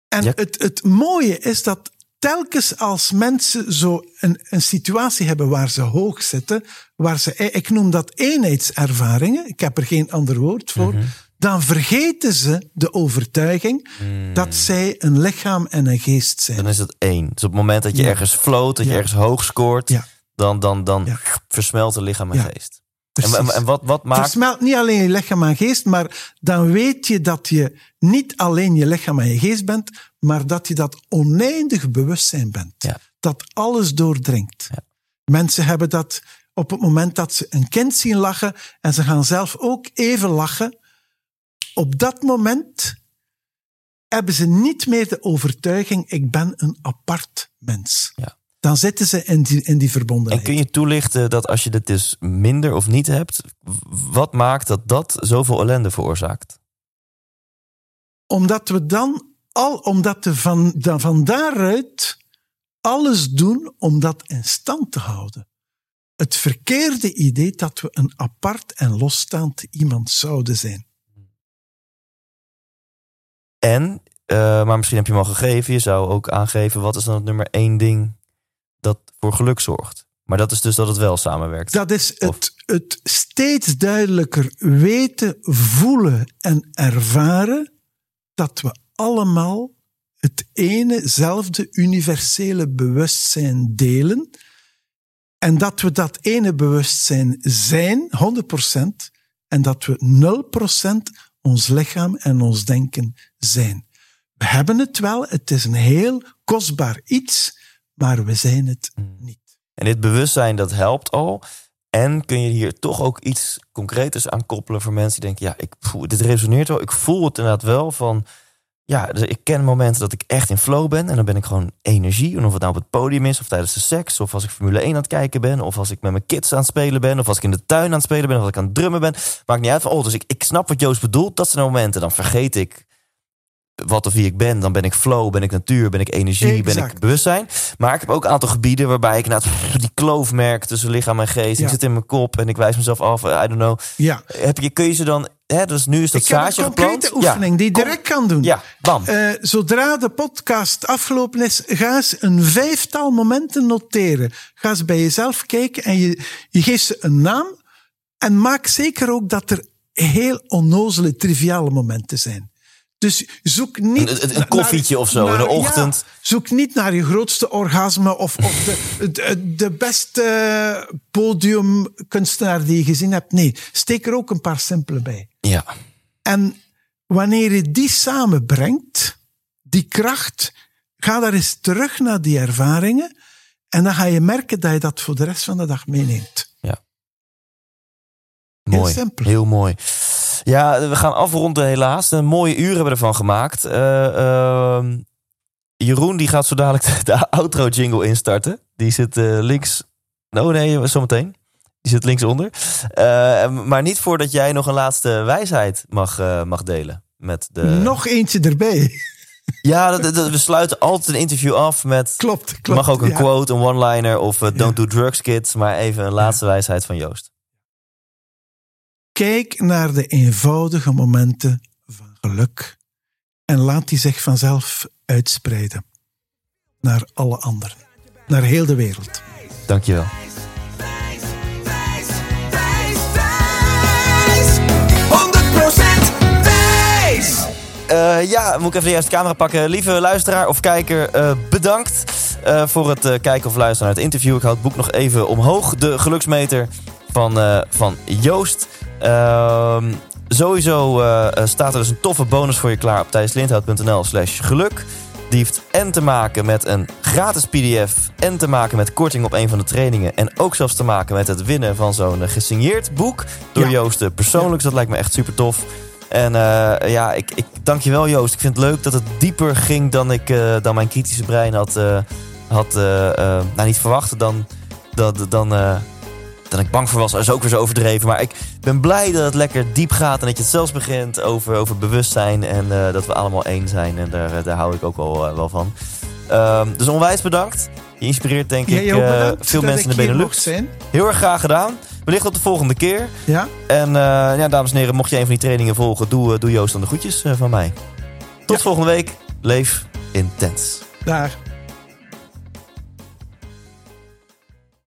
En Ja. het, het mooie is dat telkens als mensen zo een, een situatie hebben waar ze hoog zitten, waar ze, ik noem dat eenheidservaringen, ik heb er geen ander woord voor, dan vergeten ze de overtuiging dat zij een lichaam en een geest zijn. Dan is het één. Dus op het moment dat je Ja. ergens floot, dat je ergens hoog scoort... Dan, dan, dan versmelt het lichaam en geest. Precies. en, en wat, wat maakt... Versmelt niet alleen je lichaam en geest, maar dan weet je dat je niet alleen je lichaam en je geest bent, maar dat je dat oneindig bewustzijn bent. Ja. Dat alles doordringt. Ja. Mensen hebben dat op het moment dat ze een kind zien lachen en ze gaan zelf ook even lachen. Op dat moment hebben ze niet meer de overtuiging, ik ben een apart mens. Ja. Dan zitten ze in die, in die verbondenheid. En kun je toelichten dat als je dit dus minder of niet hebt, wat maakt dat dat zoveel ellende veroorzaakt? Omdat we dan al, omdat we van, dan van daaruit alles doen om dat in stand te houden. Het verkeerde idee dat we een apart en losstaand iemand zouden zijn. En, uh, maar misschien heb je hem al gegeven, je zou ook aangeven, wat is dan het nummer één ding dat voor geluk zorgt? Maar dat is dus dat het wel samenwerkt. Dat is het, het steeds duidelijker weten, voelen en ervaren dat we allemaal het enezelfde universele bewustzijn delen. En dat we dat ene bewustzijn zijn, 100%, en dat we 0% ons lichaam en ons denken zijn. We hebben het wel, het is een heel kostbaar iets, maar we zijn het hmm. niet. En dit bewustzijn, dat helpt al. En kun je hier toch ook iets concreters aan koppelen voor mensen die denken: ja, ik voel, dit resoneert wel. Ik voel het inderdaad wel van ja, dus ik ken momenten dat ik echt in flow ben. En dan ben ik gewoon energie. En of het nou op het podium is, of tijdens de seks, of als ik Formule 1 aan het kijken ben, of als ik met mijn kids aan het spelen ben, of als ik in de tuin aan het spelen ben, of als ik aan het drummen ben. Maakt niet uit van, oh, dus ik, ik snap wat Joost bedoelt. Dat zijn de momenten. Dan vergeet ik wat of wie ik ben. Dan ben ik flow, ben ik natuur, ben ik energie, ben ik bewustzijn. Maar ik heb ook een aantal gebieden waarbij ik nou, [LAUGHS] die kloof merk tussen lichaam en geest. Ik zit in mijn kop en ik wijs mezelf af. I don't know. Ja. Heb je, kun je ze dan Hè, dus nu is dat ik heb een concrete oefening die je direct kan doen. Ja, bam. Uh, zodra de podcast afgelopen is, ga eens een vijftal momenten noteren. Ga eens bij jezelf kijken en je, je geeft ze een naam. En maak zeker ook dat er heel onnozele, triviale momenten zijn. Dus zoek niet. Een, een koffietje of zo in de ochtend. zoek niet naar je grootste orgasme of, of de, de, de beste podiumkunstenaar die je gezien hebt. Nee, steek er ook een paar simpele bij. Ja. En wanneer je die samenbrengt, die kracht, ga daar eens terug naar die ervaringen. En dan ga je merken dat je dat voor de rest van de dag meeneemt. Ja. Mooi. Heel simpel. Heel mooi. Ja, we gaan afronden helaas. Een mooie uur hebben we ervan gemaakt. Uh, uh, Jeroen die gaat zo dadelijk [LAUGHS] de outro jingle instarten. Die zit uh, links. Oh nee, zometeen. Die zit linksonder. Uh, maar niet voordat jij nog een laatste wijsheid mag, mag delen. Met de... Nog eentje erbij. [LAUGHS] Ja, we sluiten altijd een interview af met. Klopt, klopt. mag ook een quote, een one-liner of don't do drugs, kids. Maar even een laatste wijsheid van Joost. Kijk naar de eenvoudige momenten van geluk en laat die zich vanzelf uitspreiden naar alle anderen, naar heel de wereld. Dankjewel. Uh, ja, moet ik even de juiste camera pakken. Lieve luisteraar of kijker, uh, bedankt uh, voor het kijken of luisteren naar het interview. Ik houd het boek nog even omhoog. De geluksmeter van, van Joost. Ehm, sowieso uh, staat er dus een toffe bonus voor je klaar op thijslindhout.nl slash geluk. Die heeft en te maken met een gratis pdf... en te maken met korting op een van de trainingen... en ook zelfs te maken met het winnen van zo'n eh, gesigneerd boek... door ja. Joost persoonlijk. Dus dat lijkt me echt super tof. En uh, ja, ik, ik dank je wel Joost. Ik vind het leuk dat het dieper ging dan, ik, uh, dan mijn kritische brein had, had nou, niet verwacht. Dan, dan, dan dat ik bang voor was, is ook weer zo overdreven. Maar ik ben blij dat het lekker diep gaat en dat je het zelfs begint over, over bewustzijn. En uh, dat we allemaal één zijn. En daar, daar hou ik ook wel, uh, wel van. Um, dus onwijs bedankt. Je inspireert denk ik uh, veel mensen in de Benelux. Heel erg graag gedaan. Wellicht tot de volgende keer. Ja. En ja, dames en heren, mocht je een van die trainingen volgen, doe, doe Joost dan de groetjes van mij. Tot volgende week. Leef intens. Daar.